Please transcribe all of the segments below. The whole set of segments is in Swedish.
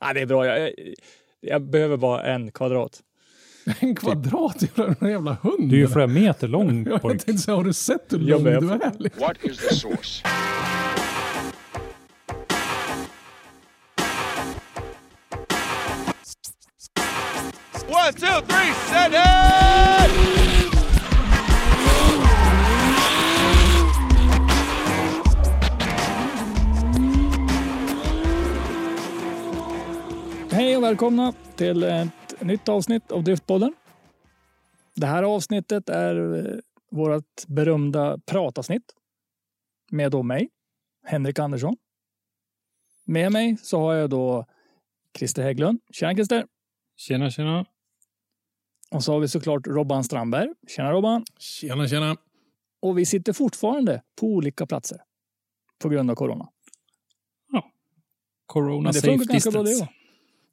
Ja, det är bra. Jag, jag behöver bara en kvadrat. En kvadrat? Jävla, en jävla hund? Du är ju flera meter lång. Jag pojk. tänkte säga, har du sett hur lång du är? What is the source? One, two, three, set it! Välkomna till ett nytt avsnitt av Driftpodden. Det här avsnittet är eh, vårt berömda pratavsnitt med då mig, Henrik Andersson. Med mig så har jag då Christer Hägglund. Tjena Christer! Tjena, tjena. Och så har vi såklart Robban Strandberg. Tjena Robban! Tjena, tjena. Och vi sitter fortfarande på olika platser på grund av corona. Corona Men det safe distance.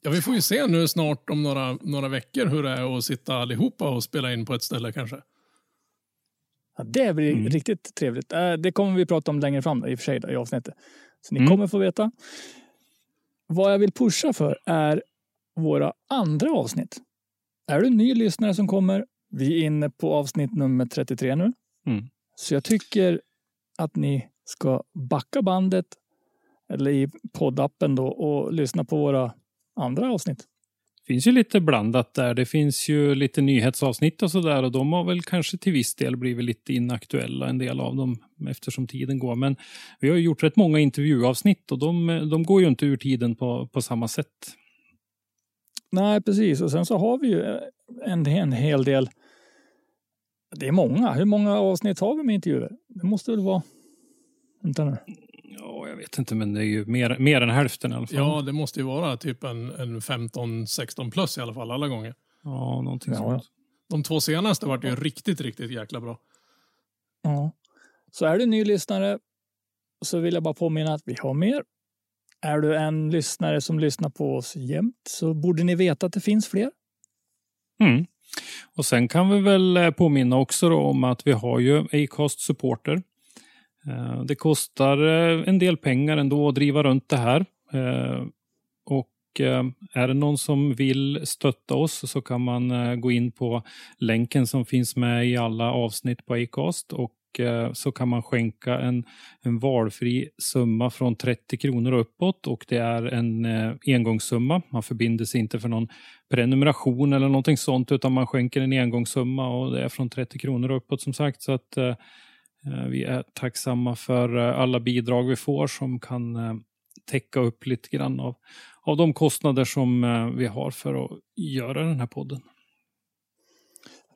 Ja, vi får ju se nu snart om några, några veckor hur det är att sitta allihopa och spela in på ett ställe kanske. Ja, det blir Mm. riktigt trevligt. Eh, Det kommer vi prata om längre fram i och för sig då, i avsnittet. Så ni Mm. kommer få veta. Vad jag vill pusha för är våra andra avsnitt. Är du ny lyssnare som kommer, vi är inne på avsnitt nummer 33 nu. Mm. Så jag tycker att ni ska backa bandet eller i poddappen då och lyssna på våra andra avsnitt. finns ju lite blandat där. Det finns ju lite nyhetsavsnitt och sådär och de har väl kanske till viss del blivit lite inaktuella, en del av dem, eftersom tiden går. Men vi har ju gjort rätt många intervjuavsnitt och de, de går ju inte ur tiden på, på samma sätt. Nej, precis. Och sen så har vi ju en, en hel del. Det är många. Hur många avsnitt har vi med intervjuer? Det måste väl vara... Vänta nu. Ja, jag vet inte, men det är ju mer, mer än hälften i alla fall. Ja, det måste ju vara typ en, en 15-16 plus i alla fall alla gånger. ja någonting Ja, sånt. De två senaste vart ju riktigt, riktigt jäkla bra. Ja. Så är du ny lyssnare så vill jag bara påminna att vi har mer. Är du en lyssnare som lyssnar på oss jämt så borde ni veta att det finns fler. Mm. Och sen kan vi väl eh, påminna också då om att vi har ju Acast Supporter. Eh, det kostar eh, en del pengar ändå att driva runt det här. Eh, och är det någon som vill stötta oss så kan man gå in på länken som finns med i alla avsnitt på Acast och så kan man skänka en, en valfri summa från 30 kronor och uppåt och det är en engångssumma. Man förbinder sig inte för någon prenumeration eller någonting sånt utan man skänker en engångssumma och det är från 30 kronor och uppåt som sagt. Så att eh, vi är tacksamma för eh, alla bidrag vi får som kan eh, täcka upp lite grann av, av de kostnader som eh, vi har för att göra den här podden.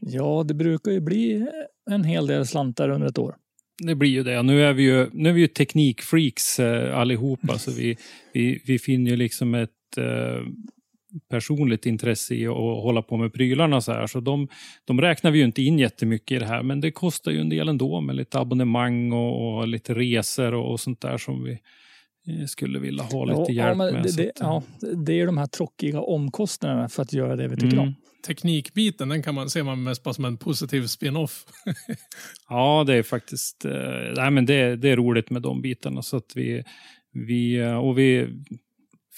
Ja, det brukar ju bli en hel del slantar under ett år. Det blir ju det. Nu är vi ju, nu är vi ju teknikfreaks eh, allihopa så vi, vi, vi finner ju liksom ett eh, personligt intresse i att hålla på med prylarna så här. Så de, de räknar vi ju inte in jättemycket i det här men det kostar ju en del ändå med lite abonnemang och, och lite resor och, och sånt där som vi eh, skulle vilja ha lite hjälp men med. det, det, att, eh, ja, det är de här tråkiga omkostnaderna för att göra det vi tycker mm. om. Teknikbiten, den kan man, ser man mest bara som en positiv spin-off. Ja, det är faktiskt eh, nej, men det, det är roligt med de bitarna. Så att vi, vi, och vi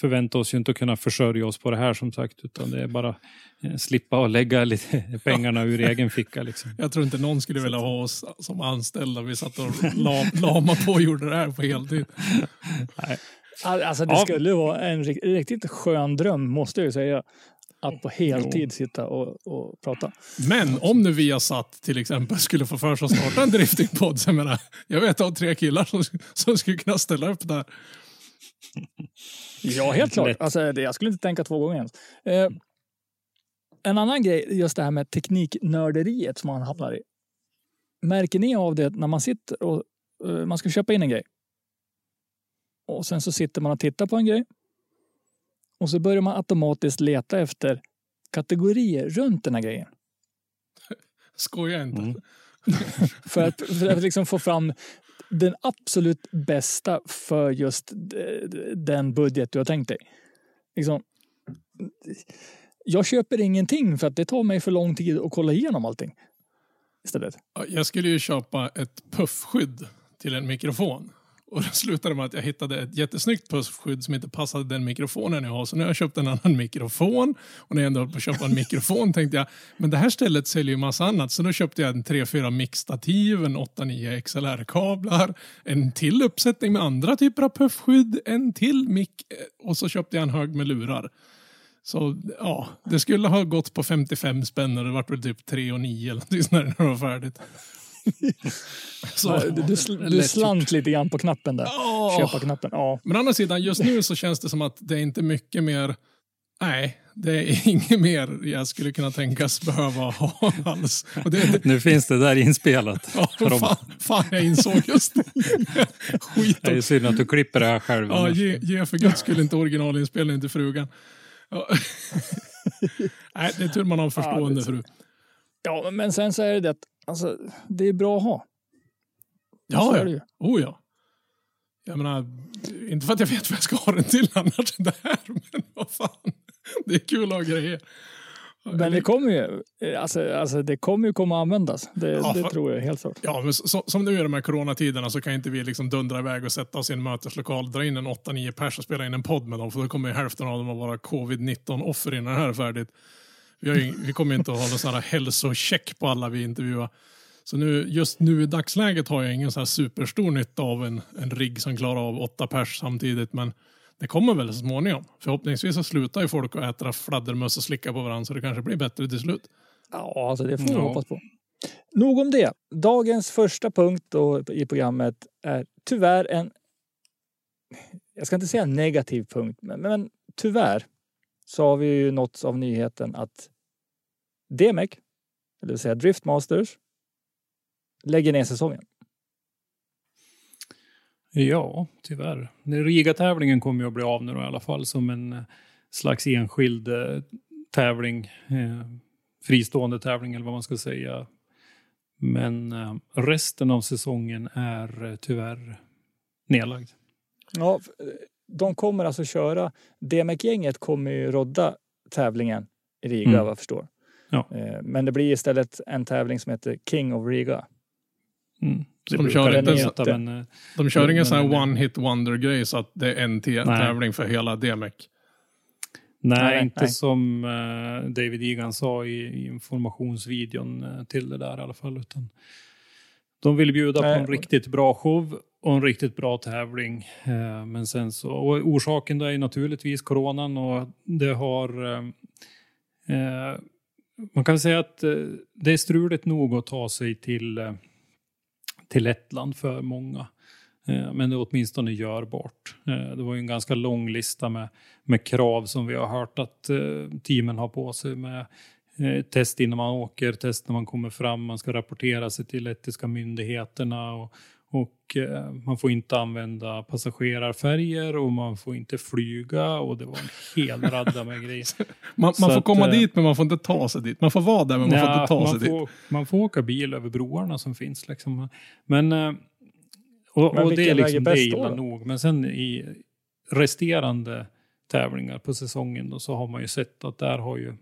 förväntar oss ju inte att kunna försörja oss på det här som sagt, utan det är bara eh, slippa och lägga lite pengarna ur egen ficka. Liksom. Jag tror inte någon skulle vilja ha oss som anställda. Vi satt och la, lama på och gjorde det här på heltid. Al- Alltså det Ja. skulle vara en ri- riktigt skön dröm måste jag ju säga. att på heltid sitta och, och prata. Men om nu vi har satt till exempel skulle få för sig att starta en driftingpodd, jag menar, jag vet av tre killar som, som skulle kunna ställa upp där. Ja, helt klart. Alltså, det, jag skulle inte tänka två gånger ens. Eh, en annan grej, just det här med tekniknörderiet som man hamnar i. Märker ni av det när man sitter och eh, man ska köpa in en grej? Och sen så sitter man och tittar på en grej. Och så börjar man automatiskt leta efter kategorier runt den här grejen. Skoja inte. Mm. För att, för att liksom få fram den absolut bästa för just eh, den budget du har tänkt dig. Liksom, jag köper ingenting för att det tar mig för lång tid att kolla igenom allting. Istället. Jag skulle ju köpa ett puffskydd till en mikrofon. Och det slutade med att jag hittade ett jättesnyggt puffskydd som inte passade den mikrofonen jag har. Så nu har jag köpt en annan mikrofon. Och när jag ändå höll på att köpa en mikrofon tänkte jag, men det här stället säljer ju massa annat. Så då köpte jag en 3-4 mixstativ, en 8-9 XLR-kablar, en till uppsättning med andra typer av puffskydd, en till mick eh, och så köpte jag en hög med lurar. Så ja, det skulle ha gått på 55 spänn och det vart väl typ 3 och 9 eller någonting sånt när det var färdigt. Så, du, du, du slant lite grann på knappen där. Ja. Köpa-knappen. Ja. Men å andra sidan, just nu så känns det som att det är inte mycket mer... Nej, det är inget mer jag skulle kunna tänkas behöva ha alls. Och det, Nu finns det där inspelat. ja, fan, fan, jag insåg just det. Skit Det är synd att du klipper det här själv. Ja, ge, ge för guds skull inte originalinspelningen till frugan. Ja. Nej, det är tur man har en förstående Ja, fru. Ja, men sen så är det det att alltså, det är bra att ha. Ja, ja. ju. Oh, ja. Jag menar, inte för att jag vet vad jag ska ha den till annars än det här, men vad fan. Det är kul att ha grejer. Men det kommer ju, alltså, alltså, det kommer ju komma att användas. Det, Ja, det för- tror jag helt klart. Ja, men så, som nu är de här coronatiderna så kan inte vi liksom dundra iväg och sätta oss i en möteslokal, dra in en 8-9 pers och spela in en podd med dem, för då kommer ju hälften av dem att vara covid-19 offer innan det här är färdigt. Vi, har ju, vi kommer inte att ha någon sån här hälsocheck på alla vi intervjuar. Så nu, just nu i dagsläget har jag ingen så här superstor nytta av en, en rigg som klarar av åtta pers samtidigt, men det kommer väl så småningom. Förhoppningsvis så slutar ju folk att äta fladdermöss och slicka på varandra så det kanske blir bättre till slut. Ja, alltså det får vi Ja. hoppas på. Nog om det. Dagens första punkt då i programmet är tyvärr en, jag ska inte säga negativ punkt, men, men tyvärr så har vi ju nåtts av nyheten att DMEC, det vill säga Driftmasters, lägger ner säsongen. Ja, tyvärr. Den Riga-tävlingen kommer ju att bli av nu då, i alla fall som en eh, slags enskild eh, tävling. Eh, fristående tävling eller vad man ska säga. Men eh, resten av säsongen är eh, tyvärr nedlagd. Ja, de kommer alltså köra, DMEC-gänget kommer ju rodda tävlingen i Riga Mm. vad jag förstår. Ja. Eh, Men det blir istället en tävling som heter King of Riga. Mm. De kör inte ens- heta, men, eh, De kör Men- ingen sån här one-hit wonder-grej så att det är en tävling för hela DMEC. Nej, Nej, inte nej. som eh, David Egan sa i, informationsvideon eh, till det där i alla fall. Utan de vill bjuda på en riktigt bra show och en riktigt bra tävling. Eh, men sen så, och orsaken då är naturligtvis coronan och det har eh, eh, man kan säga att det är struligt nog att ta sig till, till Lettland för många. Men det är åtminstone görbart. Det var ju en ganska lång lista med, med krav som vi har hört att teamen har på sig med test innan man åker, test när man kommer fram, man ska rapportera sig till lettiska myndigheterna och, och eh, man får inte använda passagerarfärger och man får inte flyga och det var en hel radda med grejer. Man, man får att, komma eh, dit men man får inte ta sig dit. Man får vara där men man får Ja, inte ta sig man dit. får, man får åka bil över broarna som finns. Liksom. Men, eh, och, Men och det är liksom det är illa då? nog. Men sen i resterande tävlingar på säsongen då, så har man ju sett att där har ju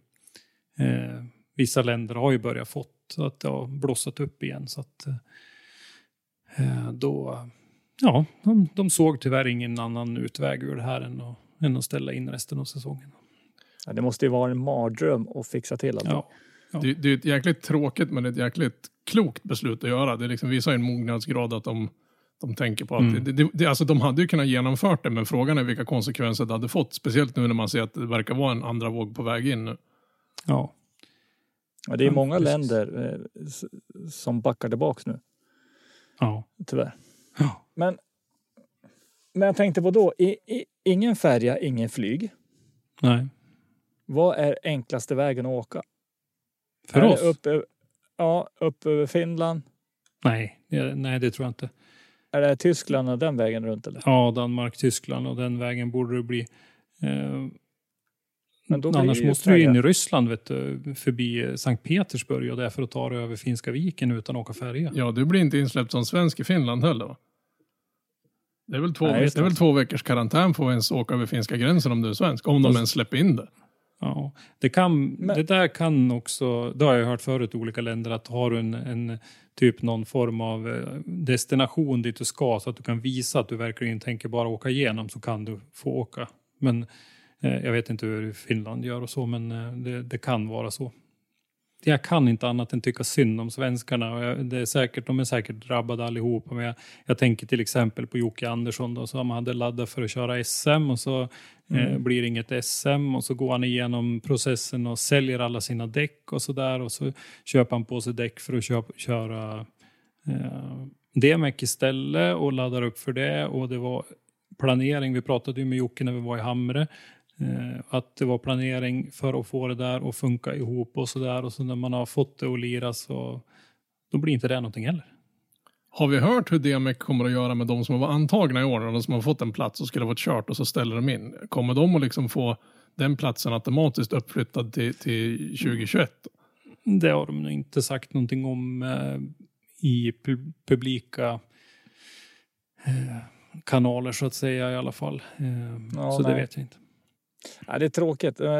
eh, vissa länder har ju börjat fått så att det har blossat upp igen. Så att eh, då, ja, de, de såg tyvärr ingen annan utväg ur det här än att, än att ställa in resten av säsongen. Ja, det måste ju vara en mardröm att fixa till allt. Ja. Det, det är ett jäkligt tråkigt men ett jäkligt klokt beslut att göra. Det liksom visar en mognadsgrad att de, de tänker på att Mm. det, det, det, alltså de hade ju kunnat genomfört det men frågan är vilka konsekvenser det hade fått. Speciellt nu när man ser att det verkar vara en andra våg på väg in nu. Ja. Ja, det är Ja, många precis. länder eh, som backar tillbaks nu, Ja. tyvärr. ja. Men, men jag tänkte på då, i, i, ingen färja, ingen flyg. Nej. Vad är enklaste vägen att åka? För är oss? Upp, ja, upp över Finland? Nej, ja, nej, det tror jag inte. Är det Tyskland och den vägen runt eller? Ja, Danmark, Tyskland och den vägen borde det bli. Men då annars måste du in i Ryssland vet du, förbi Sankt Petersburg och därför att ta dig över Finska viken utan att åka färja. Ja, du blir inte insläppt som svensk i Finland heller va? Det är väl två, Nej, det är väl två veckors karantän för att ens åka över finska gränsen om du är svensk. Om de ens släpper in det. Ja, det, kan, Men- det där kan också, det har jag hört förut i olika länder, att har du en, en typ någon form av eh, destination dit du ska så att du kan visa att du verkligen tänker bara åka igenom så kan du få åka. Men jag vet inte hur Finland gör och så, men eh, det, det kan vara så. Jag kan inte annat än tycka synd om svenskarna. Det är säkert, de är säkert drabbade allihopa. Men jag, jag tänker till exempel på Jocke Andersson då, som hade laddat för att köra SM och så eh, blir det inget SM och så går han igenom processen och säljer alla sina däck och så där och så köper han på sig däck för att köpa, köra eh, DMEC istället och laddar upp för det och det var planering. Vi pratade ju med Jocke när vi var i Hamre. Eh, att det var planering för att få det där att funka ihop och så där och så när man har fått det att lira så då blir inte det någonting heller. Har vi hört hur DMEC kommer att göra med de som var antagna i år, och de som har fått en plats och skulle ha fått kört och så ställer de in? Kommer de att liksom få den platsen automatiskt uppflyttad till, till 2021? Det har de inte sagt någonting om eh, i pu- publika eh, kanaler så att säga i alla fall. Eh, Ja, så det nej. vet jag inte. Ja, det är tråkigt. Eh,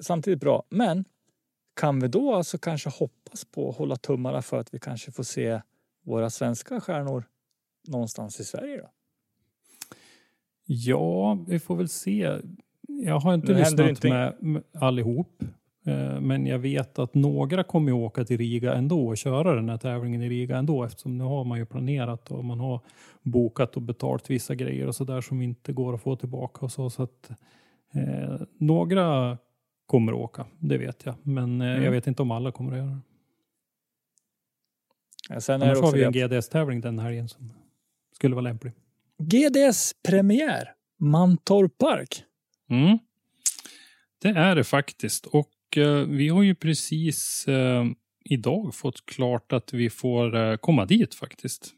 samtidigt bra. Men kan vi då alltså kanske hoppas på att hålla tummarna för att vi kanske får se våra svenska stjärnor någonstans i Sverige då? Ja, vi får väl se. Jag har inte lyssnat inte- med, allihop. eh, Men jag vet att några kommer ju åka till Riga ändå och köra den här tävlingen i Riga ändå eftersom nu har man ju planerat och man har bokat och betalt vissa grejer och så där som inte går att få tillbaka och så. så att, eh, några kommer att åka, det vet jag. Men eh, Mm. jag vet inte om alla kommer att göra det. Ja, Sen är Annars har vi en GDS-tävling den helgen som skulle vara lämplig. GDS premiär, Mantorp Park. Mm. Det är det faktiskt. Och eh, vi har ju precis eh, idag fått klart att vi får eh, komma dit faktiskt.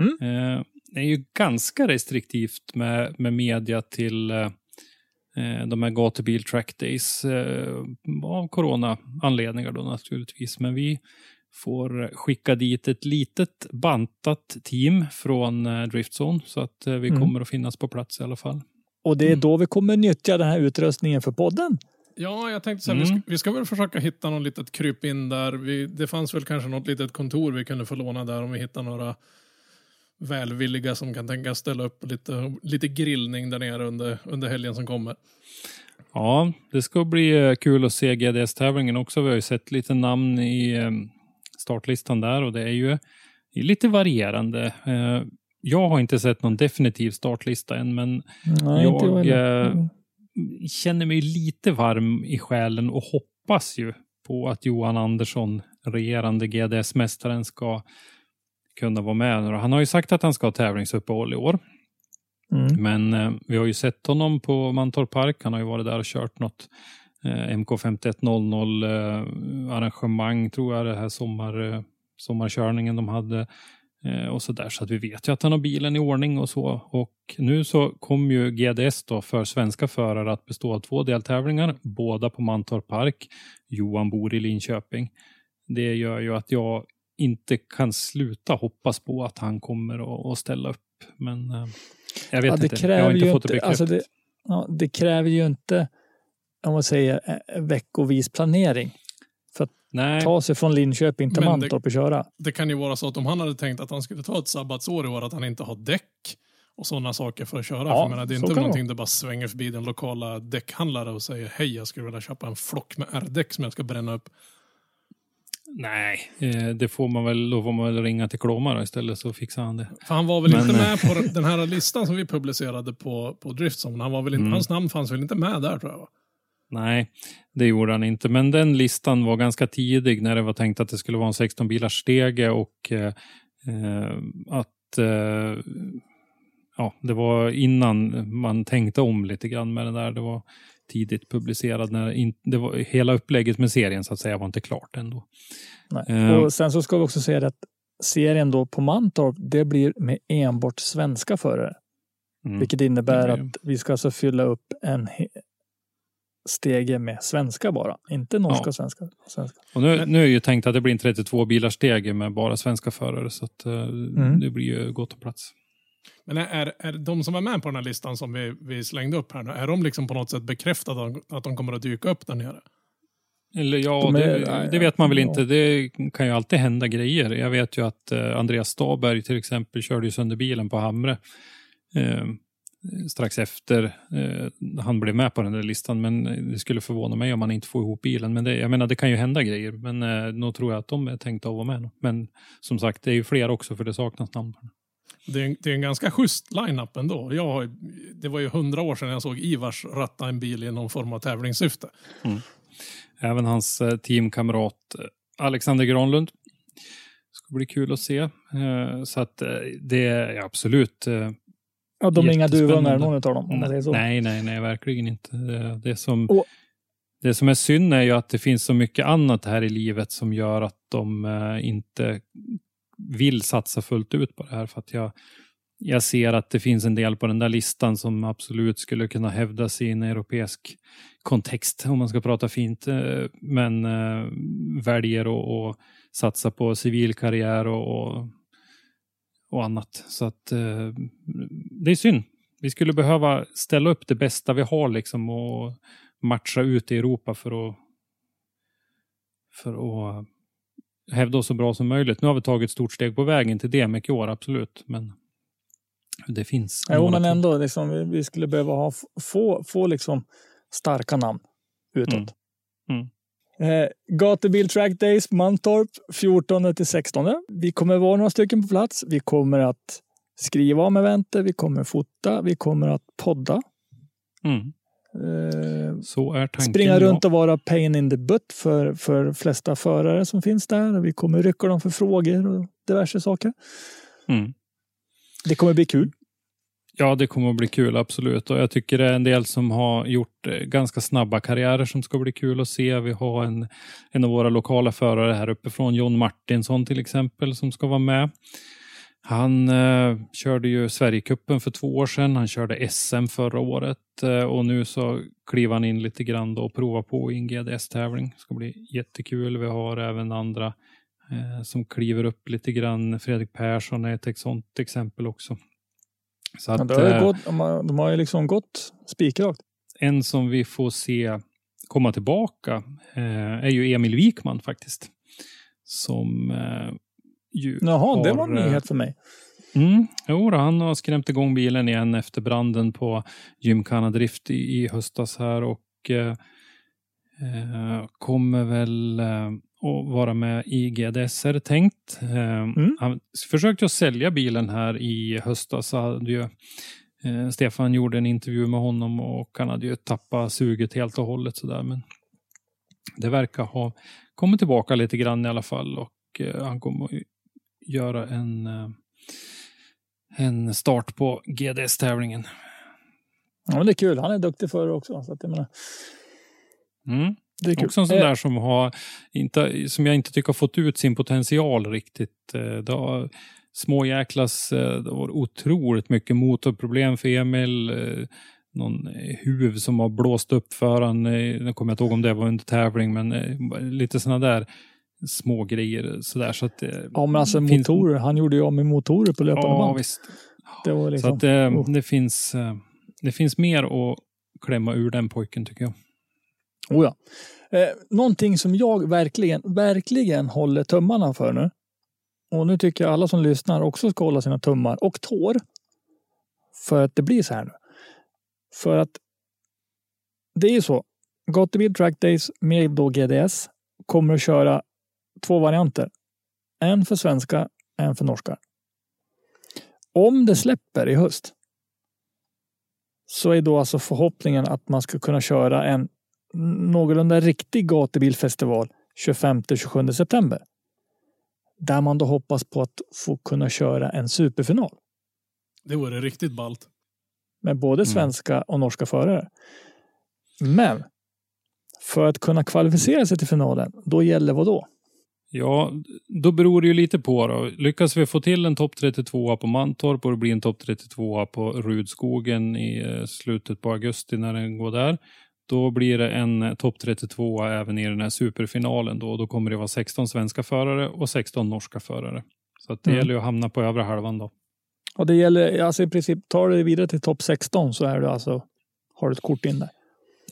Mm. Eh, det är ju ganska restriktivt med, med media till eh, de här gatubil track days eh, av corona-anledningar då naturligtvis. Men vi får skicka dit ett litet bantat team från eh, Driftzone så att eh, vi Mm. kommer att finnas på plats i alla fall. Och det är då vi kommer nyttja den här utrustningen för podden. Ja, jag tänkte så här, vi, Mm. ska, vi ska väl försöka hitta något litet kryp in där. Vi, det fanns väl kanske något litet kontor vi kunde få låna där om vi hittar några välvilliga som kan tänka ställa upp lite, lite grillning där nere under, under helgen som kommer. Ja, det ska bli eh, kul att se GDS-tävlingen också. Vi har ju sett lite namn i eh, startlistan där och det är ju lite varierande. Eh, Jag har inte sett någon definitiv startlista än, men jag eh, känner mig lite varm i själen och hoppas ju på att Johan Andersson, regerande GDS-mästaren, ska kunna vara med. Han har ju sagt att han ska ha tävlingsuppehåll i år. Mm. Men eh, vi har ju sett honom på Mantorp Park. Han har ju varit där och kört något eh, MK5100 eh, arrangemang tror jag det här sommar, eh, sommarkörningen de hade. Eh, och så där så att vi vet ju att han har bilen i ordning och så. Och nu så kommer ju GDS då för svenska förare att bestå av två deltävlingar, båda på Mantorp Park. Johan bor i Linköping. Det gör ju att jag inte kan sluta hoppas på att han kommer att- att ställa upp. Men eh, jag vet Ja, det inte. Jag kräver har inte fått det bekräftat. alltså det, ja, det kräver ju inte, om man säger, eh, veckovis planering. Nej, Ta sig från Linköping till Men Mantorp och köra. Det kan ju vara så att om han hade tänkt att han skulle ta ett sabbatsår i år, att han inte har däck och sådana saker för att köra. Ja, för jag menar, det är inte någonting där bara svänger förbi den lokala däckhandlare och säger hej, jag skulle vilja köpa en flock med R-däck som jag ska bränna upp. Nej eh, det får man väl, då får man väl ringa till Klåmar istället så fixar han det. För han var väl Men, inte eh, med på den här listan som vi publicerade på, på Driftzone. Han var väl inte, Mm. Hans namn fanns väl inte med där tror jag? Nej, det gjorde han inte. Men den listan var ganska tidig när det var tänkt att det skulle vara en 16 bilars stege och eh, eh, att eh, ja, det var innan man tänkte om lite grann med det där. Det var tidigt publicerad. När in, det var, hela upplägget med serien så att säga var inte klart ändå. Nej. Eh. Och sen så ska vi också säga att serien då på Mantorp, det blir med enbart svenska förare. Mm. Vilket innebär blir- att vi ska alltså fylla upp en stege med svenska bara. Inte norska Ja. svenska. svenska. Och nu, nu är ju tänkt att det blir en 32 bilars stege med bara svenska förare så att eh, det blir ju gott om plats. Men är, är de som är med på den här listan som vi, vi slängde upp här nu, är de liksom på något sätt bekräftade att de, kommer att dyka upp där nere? Eller ja, De är- det, det vet man väl ja. inte. Det kan ju alltid hända grejer. Jag vet ju att eh, Andreas Staberg till exempel körde ju sönder bilen på Hamre. Eh, strax efter eh, han blev med på den där listan. Men det skulle förvåna mig om han inte får ihop bilen. Men det, jag menar, det kan ju hända grejer. Men eh, nog tror jag att de är tänkta att vara med. Men som sagt, det är ju fler också för det saknas namn på den. Det är, en- det är en ganska schysst line-up ändå. Jag, har- det var ju hundra år sedan jag såg Ivars ratta en bil i någon form av tävlingssyfte. Även hans eh, teamkamrat eh, Alexander Granlund. Ska bli kul att se. Eh, så att det är absolut Ja, de är inga Jättespännande. duvungar någon av dem. Om man säger så. Nej, nej, nej, verkligen inte. Det, det, som, Och- det som är synd är ju att det finns så mycket annat här i livet som gör att de inte vill satsa fullt ut på det här. För att jag, jag ser att det finns en del på den där listan som absolut skulle kunna hävdas i en europeisk kontext, om man ska prata fint, eh, men eh, väljer att att satsa på civilkarriär och, och, och annat. Så att eh, det är synd. Vi skulle behöva ställa upp det bästa vi har liksom och matcha ut i Europa för att för att hävda oss så bra som möjligt. Nu har vi tagit ett stort steg på vägen till det mycket år, absolut. Men det finns. Jo, men ändå. Liksom, vi, vi skulle behöva ha, få, få liksom starka namn utåt. Mm. Mm. Eh, Gatubil Track Days, Mantorp, 14 till 16. Vi kommer vara några stycken på plats. Vi kommer att skriva om eventet, vi kommer fota, vi kommer att podda. Mm. Eh, Så är tanken. springa ja. runt och vara pain in the butt för, för flesta förare som finns där. Vi kommer rycka dem för frågor och diverse saker. Mm. Det kommer bli kul. Ja, det kommer att bli kul, absolut. Och jag tycker det är en del som har gjort eh, ganska snabba karriärer som ska bli kul att se. Vi har en, en av våra lokala förare här uppifrån, John Martinsson till exempel, som ska vara med. Han eh, körde ju Sverigecupen för två år sedan. Han körde SM förra året eh, och nu så kliver han in lite grann då och provar på i en GDS-tävling. Det ska bli jättekul. Vi har även andra eh, som kliver upp lite grann. Fredrik Persson är ett sånt exempel också. Så Ja, att, ju eh, gått, de, har, de har ju liksom gått spikrakt. en som vi får se komma tillbaka eh, är ju Emil Wikman faktiskt. Som eh, ju Jaha, det har, var en eh, nyhet för mig. Mm, jo, då, han har skrämt igång bilen igen efter branden på Gymkhana Drift i, i höstas här och eh, eh, kommer väl eh, att vara med i GDS är det tänkt. Eh, Han försökte att sälja bilen här i höstas. Hade ju, eh, Stefan gjorde en intervju med honom och han hade ju tappat suget helt och hållet sådär. Men det verkar ha kommit tillbaka lite grann i alla fall och han kommer göra en eh, en start på GDS-tävlingen. Ja, men det är kul. Han är duktig för det också. Så att jag menar, Mm. det är kul. Också en sån Eh, där som, har inte, som jag inte tycker har fått ut sin potential riktigt. Eh, Det har, små jäklas, det var otroligt mycket motorproblem för Emil. Någon huv som har blåst upp för han. Nu kommer jag inte ihåg om det var under tävling, men lite såna där små grejer. Sådär, så att, eh, Ja, men alltså finns- motorer. Han gjorde ju av med motorer på löpande Ja, band. visst. Det var Så liksom, att det, oh. det, finns, eh, det finns mer att klämma ur den pojken tycker jag. Oh ja. eh, någonting som jag verkligen, verkligen håller tummarna för nu. Och nu tycker jag alla som lyssnar också ska hålla sina tummar och tår. För att det blir så här nu. För att det är ju så. Gatubil Track Days med då GDS kommer att köra två varianter. En för svenska, en för norska. Om det släpper i höst så är då alltså förhoppningen att man ska kunna köra en någorlunda riktig gatubilfestival 25-27 september. Där man då hoppas på att få kunna köra en superfinal Det vore riktigt ballt. med både svenska och norska förare. Men för att kunna kvalificera sig till finalen, då gäller vad då? Ja, då beror det ju lite på då. Lyckas vi få till en topp 32 på Mantorp och det blir en topp 32 på Rudskogen i eh, slutet på augusti när den går där. Då blir det en eh, topp 32 även i den här superfinalen då. Då kommer det vara 16 svenska förare och 16 norska förare. Så att det Mm. gäller ju att hamna på övre halvan då. Och det gäller, alltså i princip, tar du dig vidare till topp 16 så är du alltså, har du ett kort in där.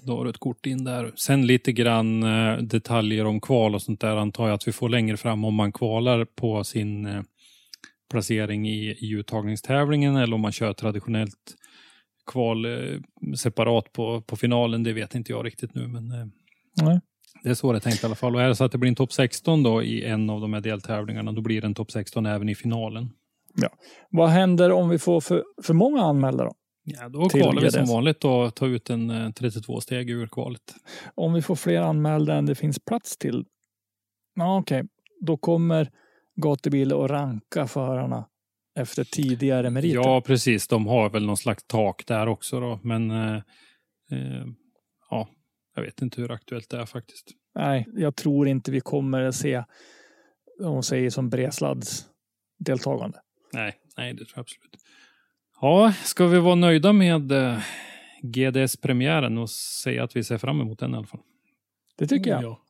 Då har du ett kort in där. Sen lite grann eh, detaljer om kval och sånt där antar jag att vi får längre fram om man kvalar på sin eh, placering i, i uttagningstävlingen eller om man kör traditionellt kval eh, separat på, på finalen. Det vet inte jag riktigt nu, men Nej. det är så det är tänkt i alla fall. Och är det så att det blir en topp 16 då i en av de här deltävlingarna, då blir det en topp 16 även i finalen. Vad händer om vi får för, för många anmälda då? Ja, då kvalar vi som vanligt och tar ut en eh, 32-steg ur kvalet. Om vi får fler anmälda än det finns plats till. Ja, okej, då kommer gatubil att ranka förarna efter tidigare meriter. Ja, precis. De har väl någon slags tak där också då. Men eh, eh, ja, jag vet inte hur aktuellt det är faktiskt. Nej, jag tror inte vi kommer att se, om säger som Breslads deltagande. Nej, nej, det tror jag absolut. Ja, ska vi vara nöjda med eh, GDS-premiären och säga att vi ser fram emot den i alla fall? Det tycker jag. Ja.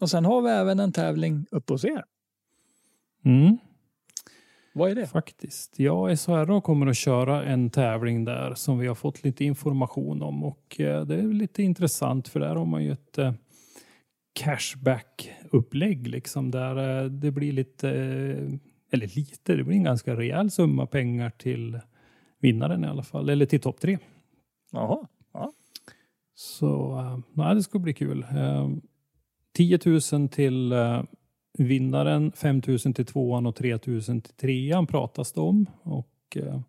Och sen har vi även en tävling uppe hos er. Mm, Vad är det? faktiskt. Ja, SHRA kommer att köra en tävling där som vi har fått lite information om och eh, det är lite intressant för där har man ju ett eh, cashback-upplägg liksom där det blir lite, eller lite, det blir en ganska rejäl summa pengar till vinnaren i alla fall, eller till topp tre. Jaha. Så uh, nej, det ska bli kul. Uh, 10 000 till uh, vinnaren, 5 000 till tvåan och 3 000 till trean pratas det om. Och, eh,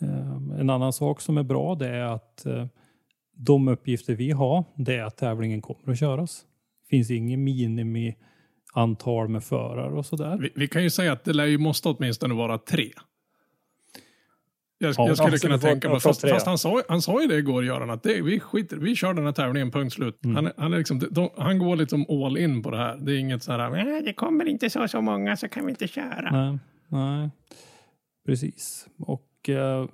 eh, en annan sak som är bra det är att eh, de uppgifter vi har det är att tävlingen kommer att köras. Det finns ingen minimiantal med förare och sådär. Vi, vi kan ju säga att det lär ju måste åtminstone vara tre. Jag, Ja, jag skulle kunna får- tänka mig, fast, fast han, sa, han sa ju det igår, Göran, att det, vi skiter vi kör den här tävlingen, punkt slut. Mm. Han, han, är liksom, de, han går liksom all in på det här. Det är inget så här, "Nej, det kommer inte så så många så kan vi inte köra. Nej, nej. precis. Och eh,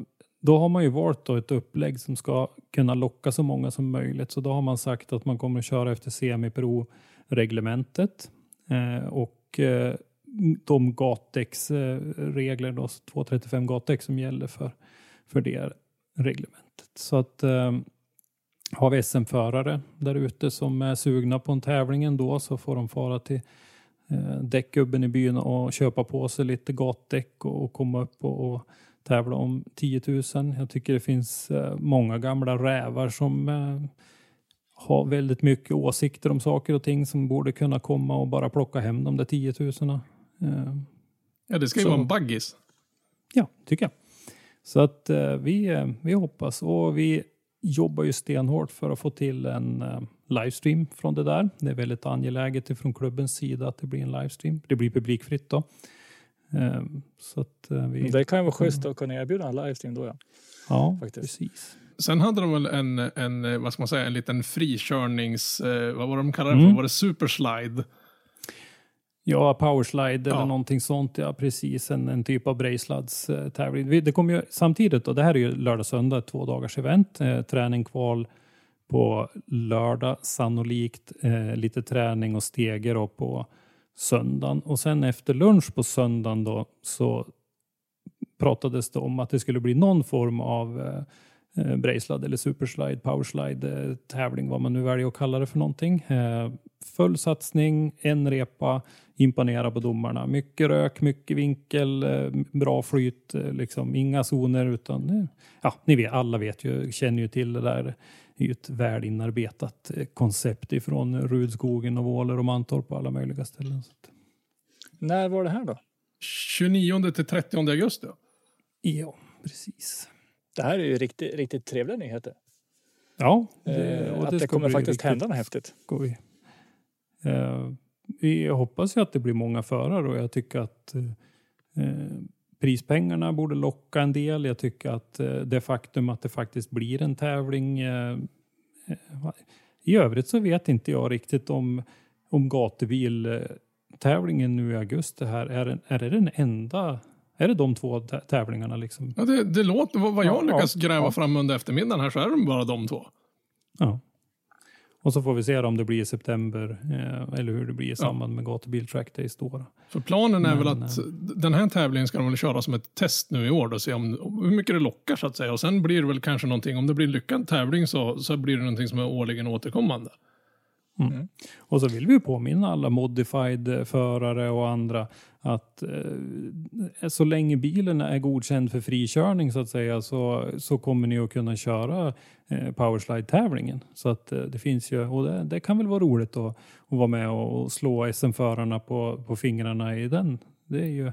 då har man ju valt då ett upplägg som ska kunna locka så många som möjligt. Så då har man sagt att man kommer att köra efter semipro-reglementet. Eh, och eh, de gatdäcksregler, då, 235 gatdäck som gäller för, för det reglementet. Så att eh, har vi SM-förare där ute som är sugna på en tävling ändå så får de fara till eh, däckgubben i byn och köpa på sig lite gatdäck och, och komma upp och, och tävla om 10 000. Jag tycker det finns eh, många gamla rävar som eh, har väldigt mycket åsikter om saker och ting som borde kunna komma och bara plocka hem de där 10 000. Eh, Ja, det ska ju Så- vara en baggis. Ja, tycker jag. Så att eh, vi, eh, vi hoppas och vi jobbar ju stenhårt för att få till en livestream från det där. Det är väldigt angeläget från klubbens sida att det blir en livestream. Det blir publikfritt då. Så att vi... Det kan ju vara schysst att kunna erbjuda en livestream då ja. ja, faktiskt. precis. Sen hade de väl en, en, vad ska man säga, en liten frikörnings, vad var det de kallade det Mm. för? Var det superslide? Ja, powerslide eller Ja. någonting sånt. Ja, precis. En, en typ av Brejslads eh, tävling. Det kommer ju samtidigt, och det här är ju lördag söndag, två dagars event. Eh, träning kval på lördag sannolikt. Eh, lite träning och steger då på söndagen. Och sen efter lunch på söndagen då så pratades det om att det skulle bli någon form av eh, Brejslad eller superslide, powerslide eh, tävling, vad man nu väljer att kalla det för någonting. Eh, full satsning, en repa, imponera på domarna. Mycket rök, mycket vinkel, eh, bra flyt, liksom inga zoner utan ja, ni vet, alla vet ju, känner ju till det där. Det är ju ett väl inarbetat koncept ifrån Rudskogen och Våler och Mantorp och alla möjliga ställen. När var det här då? 29 till 30 augusti. ja, precis. Det här är ju riktigt, riktigt trevliga nyheter. Ja, Eh, och att det ska kommer faktiskt hända något häftigt. skoj. Eh, vi hoppas ju att det blir många förare och jag tycker att eh, prispengarna borde locka en del. Jag tycker att eh, det faktum att det faktiskt blir en tävling. Eh, I övrigt så vet inte jag riktigt om, om gatubil-tävlingen nu i augusti här är, är det den enda är det de två tä- tävlingarna liksom? Ja, det, det låter, vad jag Ja, lyckas ja, gräva ja. fram under eftermiddagen här så är det bara de två. Ja. Och så får vi se om det blir i september eh, eller hur det blir i samband med gatubil track days då. För planen är väl Men, att den här tävlingen ska de väl köra som ett test nu i år och se om hur mycket det lockar så att säga. Och sen blir det väl kanske någonting, om det blir en lyckad tävling så, så blir det någonting som är årligen återkommande. Och så vill vi påminna alla modified-förare och andra att eh, så länge bilen är godkänd för frikörning så att säga så, så kommer ni att kunna köra eh, powerslide-tävlingen. Så att eh, det finns ju, och det, det kan väl vara roligt att, att vara med och, och slå SM-förarna på, på fingrarna i den. Det är ju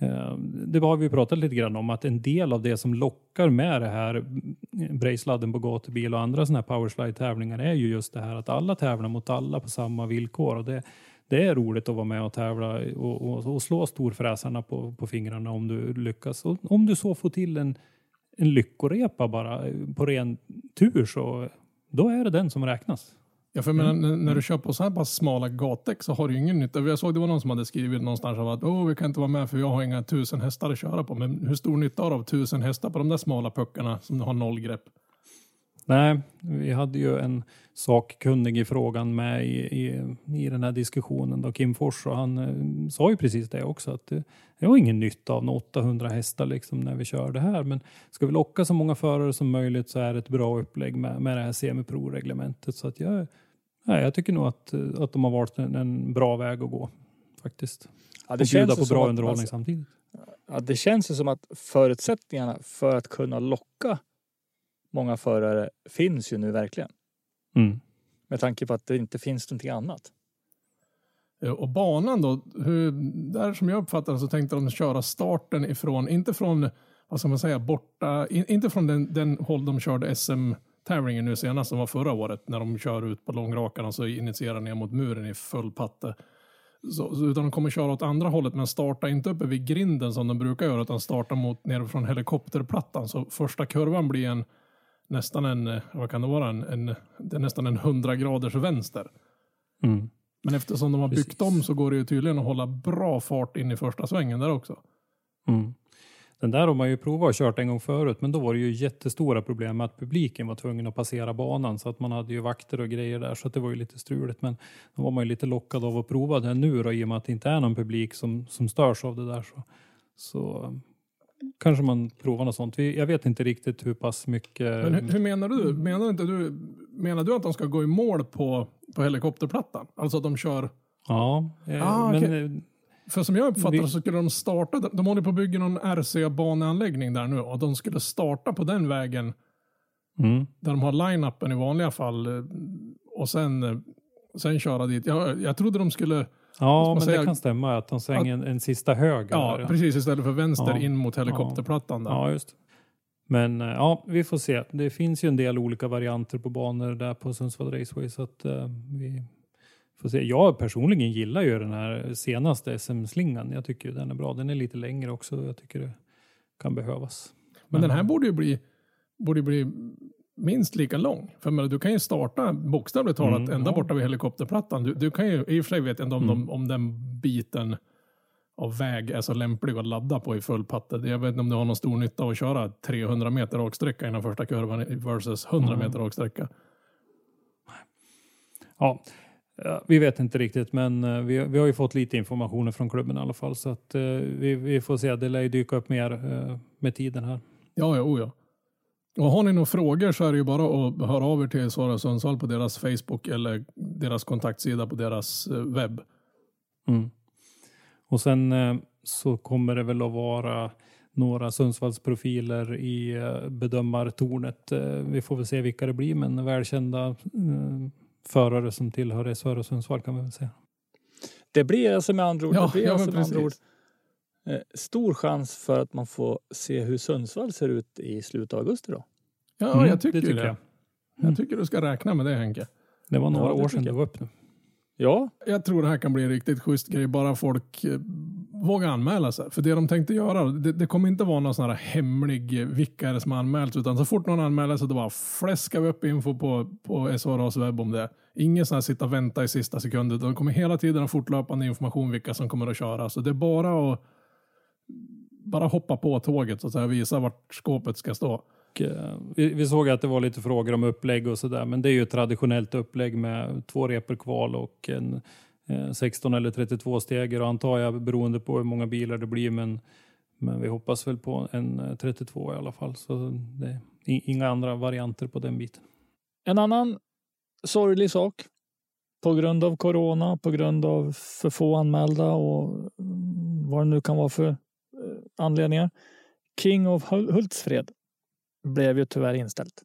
Eh, det har vi pratat lite grann om att en del av det som lockar med det här eh, Brejsladden på gatubil och andra sådana här powerslide-tävlingar är ju just det här att alla tävlar mot alla på samma villkor. Och det, det är roligt att vara med och tävla och, och, och slå storfräsarna på, på fingrarna om du lyckas. Och om du så får till en, en lyckorepa bara eh, på ren tur så då är det den som räknas. Ja, för menar, när, när du kör på så här pass smala gatdäck så har du ju ingen nytta. Jag såg det var någon som hade skrivit någonstans av att Åh, vi kan inte vara med för jag har inga tusen hästar att köra på. Men hur stor nytta har du av tusen hästar på de där smala puckarna som du har noll grepp? Nej, vi hade ju en sakkunnig i frågan med i, i, i den här diskussionen, då, Kim Fors, och han eh, sa ju precis det också, att det, det var ingen nytta av 800 hästar liksom när vi kör det här, men ska vi locka så många förare som möjligt så är det ett bra upplägg med, med det här semipro-reglementet. Så att jag, nej, jag tycker nog att, eh, att de har valt en, en bra väg att gå, faktiskt. Ja, och bjuda ju på bra att- underhållning alltså, samtidigt. Ja, det känns ju som att förutsättningarna för att kunna locka många förare finns ju nu verkligen. Mm. Med tanke på att det inte finns någonting annat. Eh, Och banan då, hur, där som jag uppfattar det så tänkte de köra starten ifrån, inte från, vad ska man säga, borta, in, inte från den, den håll de körde SM-tävlingen nu senast som var förra året när de kör ut på långrakan och så initierar ner mot muren i full patte. Så, så, utan de kommer köra åt andra hållet men starta inte uppe vid grinden som de brukar göra utan starta mot ner från helikopterplattan. Så första kurvan blir en nästan en, eh, vad kan det vara, en, en, det är nästan en 100 graders vänster. Mm. Men eftersom de har byggt Precis. om så går det ju tydligen att hålla bra fart in i första svängen där också. Mm. Den där har man ju provat och kört en gång förut, men då var det ju jättestora problem med att publiken var tvungen att passera banan så att man hade ju vakter och grejer där så att det var ju lite struligt. Men då var man ju lite lockad av att prova det nu då, i och med att det inte är någon publik som, som störs av det där. Så, så kanske man provar något sånt. Jag vet inte riktigt hur pass mycket... Men hur, hur menar du? Menar, inte du? menar du att de ska gå i mål på, på helikopterplattan? Alltså att de kör... Ja, eh, Ah, men okej. eh, För som jag uppfattar det så skulle de starta... De håller på att bygga någon RC-baneanläggning där nu och de skulle starta på den vägen mm, där de har line-upen i vanliga fall eh, och sen, sen köra dit. Jag, jag trodde de skulle... ja, men säga- det kan stämma att de svänger en, en sista höger. Ja, där, precis istället för vänster Ja. in mot helikopterplattan där. Ja, just. Men eh, ja, vi får se. Det finns ju en del olika varianter på banor där på Sundsvall Raceway så att eh, vi får se. Jag personligen gillar ju den här senaste SM-slingan. Jag tycker den är bra. Den är lite längre också. Jag tycker det kan behövas. Men den här borde ju bli, borde bli minst lika lång. För menar, du kan ju starta bokstavligt talat Mm, ända ja. borta vid helikopterplattan. Du, du kan ju, i och för sig vet jag inte om, Mm. de, om den biten av väg är så lämplig att ladda på i full patte. Jag vet inte om du har någon stor nytta av att köra 300 meter raksträcka innan första kurvan versus 100 Mm. meter raksträcka. Ja, vi vet inte riktigt, men eh, vi, vi har ju fått lite information från klubben i alla fall så att eh, vi, vi får se. Det lär ju dyka upp mer eh, med tiden här. Ja, ja, oh ja. Och har ni några frågor så är det ju bara att höra av er till Svara Sundsvall på deras Facebook eller deras kontaktsida på deras eh, webb. Mm. Och sen eh, så kommer det väl att vara några Sundsvallsprofiler i eh, bedömartornet. Vi får väl se vilka det blir, men välkända förare som tillhör SHR och Sundsvall kan vi väl säga. Det blir alltså med andra ord, Ja, det blir ja, alltså med andra ord eh, stor chans för att man får se hur Sundsvall ser ut i slutet av augusti då. Ja, Mm, jag tycker det tycker det. jag. Jag tycker du ska räkna med det Henke. Det var några Ja, år sedan du var upp nu. Ja, Jag tror det här kan bli en riktigt schysst grej, bara folk eh, vågar anmäla sig. För det de tänkte göra, det, det kommer inte vara någon sån här hemlig eh, vilka är det som har anmält, utan så fort någon anmäler sig då bara fläskar vi upp info på, på SHRAs webb om det. Ingen sån här sitta och vänta i sista sekunden, utan det kommer hela tiden ha fortlöpande information vilka som kommer att köra. Så det är bara att bara hoppa på tåget så att säga, visa vart skåpet ska stå. Eh, vi, vi såg att det var lite frågor om upplägg och sådär, men det är ju ett traditionellt upplägg med två repor kval och en eh, 16 eller 32 steger och antar jag beroende på hur många bilar det blir, men, men vi hoppas väl på en eh, 32 i alla fall. Så det är inga andra varianter på den biten. en annan sorglig sak. På grund av corona, på grund av för få anmälda och mm, vad det nu kan vara för eh, anledningar. King of Hul- Hultsfred blev ju tyvärr inställt.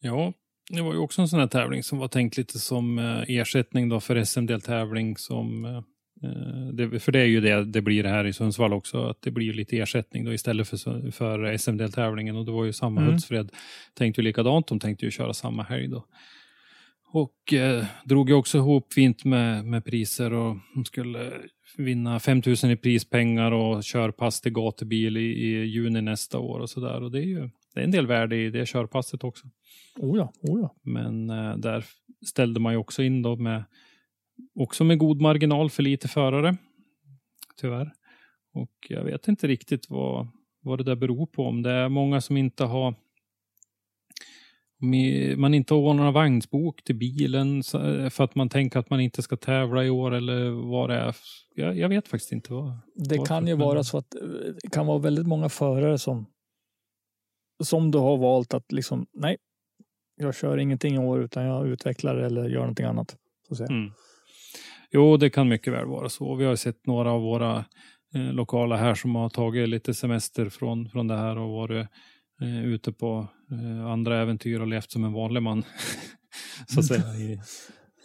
Ja, det var ju också en sån här tävling som var tänkt lite som eh, ersättning då för SM-deltävling som eh, eh, för det är ju det det blir här i Sundsvall också, att det blir lite ersättning då istället för, för SM-deltävlingen och det var ju samma Mm. Hultsfred tänkte ju likadant, de tänkte ju köra samma helg då. Och eh, drog ju också ihop fint med, med priser och de skulle vinna 5000 i prispengar och körpass till gatubil i, i juni nästa år och sådär. Och det är ju det är en del värde i det körpasset också. Oh ja, oh ja. Men eh, där ställde man ju också in då med också med god marginal för lite förare. Tyvärr. Och jag vet inte riktigt vad, vad det där beror på. Om det är många som inte har man inte några vagnsbok till bilen så- för att man tänker att man inte ska tävla i år eller vad det är. Jag, jag vet faktiskt inte vad. Det Varför? kan ju vara så att eh, det kan vara väldigt många förare som som du har valt att liksom nej, jag kör ingenting i år utan jag utvecklar eller gör någonting annat. Så att säga. Mm. Jo, det kan mycket väl vara så. Vi har sett några av våra eh, lokala här som har tagit lite semester från, från det här och varit eh, ute på eh, andra äventyr och levt som en vanlig man. så att säga. I,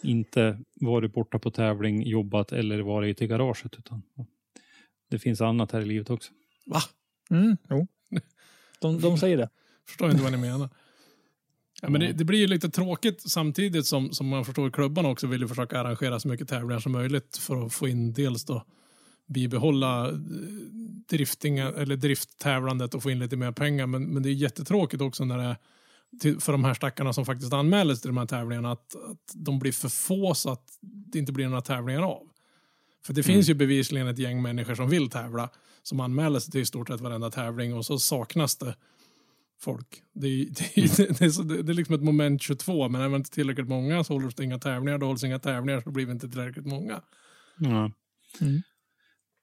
inte varit borta på tävling, jobbat eller varit i garaget. Utan det finns annat här i livet också. Va? Mm, jo. De, de säger det. Förstår inte vad ni menar. Ja, men det, det blir ju lite tråkigt samtidigt som, som man förstår klubbarna också vill ju försöka arrangera så mycket tävlingar som möjligt för att få in dels då bibehålla eh, eller drifttävlandet och få in lite mer pengar. Men, men det är jättetråkigt också när det till, för de här stackarna som faktiskt anmäler sig till de här tävlingarna att, att de blir för få så att det inte blir några tävlingar av. För det finns ju bevisligen ett gäng människor som vill tävla som anmäler sig till i stort sett varenda tävling och så saknas det folk. Det är, det, är, det, är, så, det är liksom ett moment 22, men man inte tillräckligt många så hålls det inga tävlingar. Då hålls inga tävlingar så blir vi inte tillräckligt många. Ja. Mm.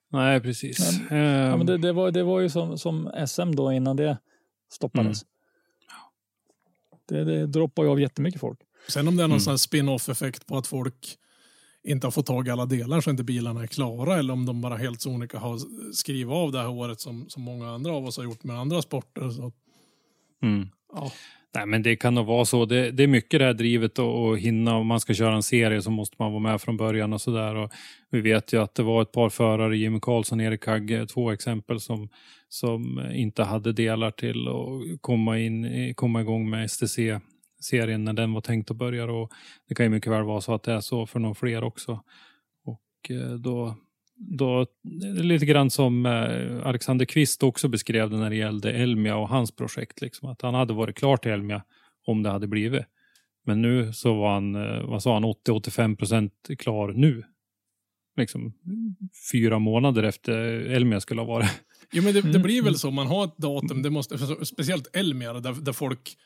Nej, precis. Ja, Ehm, men det, det, var, det var ju som, som SM då innan det stoppades. Det, det droppar ju av jättemycket folk. Sen om det är någon Mm. spin-off effekt på att folk inte har fått tag i alla delar så inte bilarna är klara eller om de bara helt sonika har skrivit av det här året som, som många andra av oss har gjort med andra sporter. Så, mm. ja. Nej, men det kan nog vara så. Det, det är mycket det här drivet att, hinna. Om man ska köra en serie så måste man vara med från början och sådär. Vi vet ju att det var ett par förare, Jimmy Karlsson och Erik Hagge, två exempel som, som inte hade delar till att komma, in, komma igång med STC-serien när den var tänkt att börja. Och det kan ju mycket väl vara så att det är så för några fler också. Och eh, då, då lite grann som eh, Alexander Kvist också beskrev det när det gällde Elmia och hans projekt. Liksom, att han hade varit klar till Elmia om det hade blivit. Men nu så var han, eh, vad sa han, 80-85 procent klar nu. Liksom fyra månader efter Elmia skulle ha varit. Jo, men det, det Mm, blir mm. väl så. Man har ett datum, det måste, speciellt Elmia där, där folk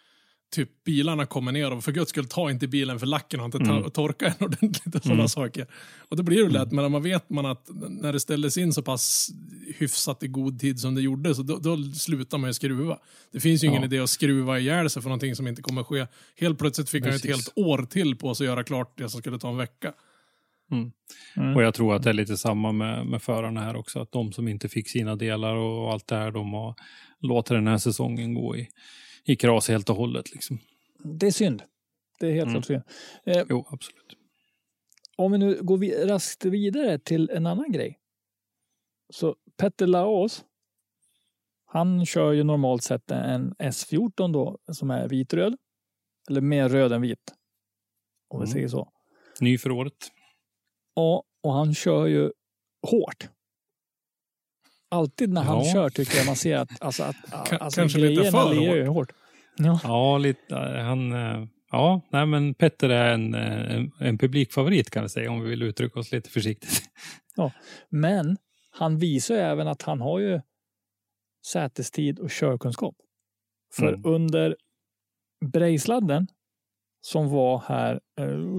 typ bilarna kommer ner och för guds skull ta inte bilen för lacken och inte Mm. torka den ordentligt och sådana Mm. saker. Och då blir det lätt, men man vet man att när det ställdes in så pass hyfsat i god tid som det gjorde så då, då slutar man ju skruva. Det finns ju ingen Ja. idé att skruva ihjäl sig för någonting som inte kommer ske. Helt plötsligt fick han ett Precis. helt år till på sig att göra klart det som skulle ta en vecka. Mm. Och jag tror att det är lite samma med, med förarna här också. Att de som inte fick sina delar och allt det här, de har låtit den här säsongen gå i, i kras helt och hållet. Liksom. Det är synd. Det är helt Mm. klart synd. Eh, Jo, absolut. om vi nu går vi raskt vidare till en annan grej. Så Petter Laos Han kör ju normalt sett en S14 då som är vitröd. Eller mer röd än vit. Om vi Mm. säger så. Ny för året. Ja, och han kör ju hårt. Alltid när han Ja. kör tycker jag man ser att, alltså, att alltså, kanske lite för ju hårt. Ja. Ja, lite. eh, Han, eh, ja, nej men Petter är en, eh, en, en publikfavorit kan vi säga om vi vill uttrycka oss lite försiktigt. Men han visar ju även att han har ju sätestid och körkunskap. För Mm. under Brejsladden som var här,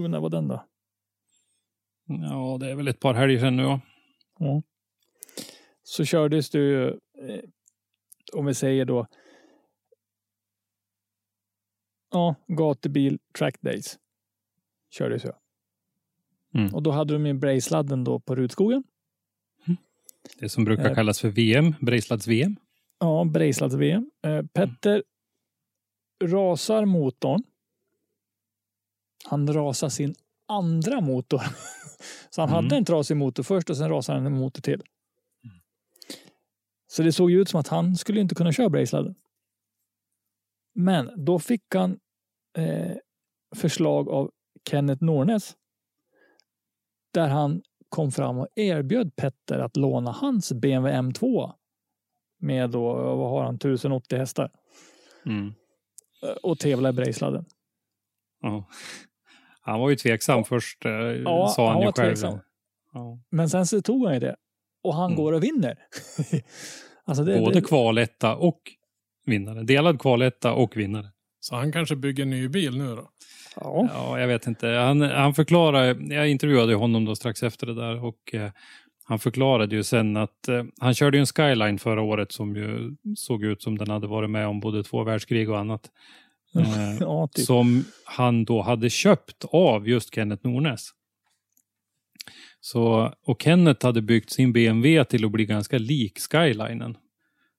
när var den då? Ja, det är väl ett par helger sedan nu. Ja. Ja. Så kördes det ju, eh, om vi säger då, ja, gatubil track days. Kördes ju. Mm. Och då hade de ju Brejsladden då på Rutskogen. Det som brukar Eh. kallas för VM, Brejslads-VM. Ja, Brejslads-VM. Eh, Petter rasar motorn. Han rasar sin andra motor. Så han Mm. hade en trasig motor först och sen rasade han en motor till. Så det såg ju ut som att han skulle inte kunna köra Brejsladden. Men då fick han eh, förslag av Kenneth Nornes. Där han kom fram och erbjöd Petter att låna hans BMW M2 med då, vad har han, 1080 hästar Mm. eh, och tävla i Brejsladden. Ja. Han var ju tveksam först, eh, Ja, sa han, han ju själv. Ja. Men sen så tog han ju det och han Mm. går och vinner. alltså det, Både det, kvaletta och vinnare. Delad kvaletta och vinnare. Så han kanske bygger en ny bil nu då? ja. Ja, jag vet inte. Han, han förklarade, jag intervjuade ju honom då strax efter det där och eh, han förklarade ju sen att eh, han körde ju en Skyline förra året som ju såg ut som den hade varit med om både två världskrig och annat. Eh, ja, typ. som han då hade köpt av just Kenneth Nornes. Så, och Kenneth hade byggt sin BMW till att bli ganska lik Skylinen.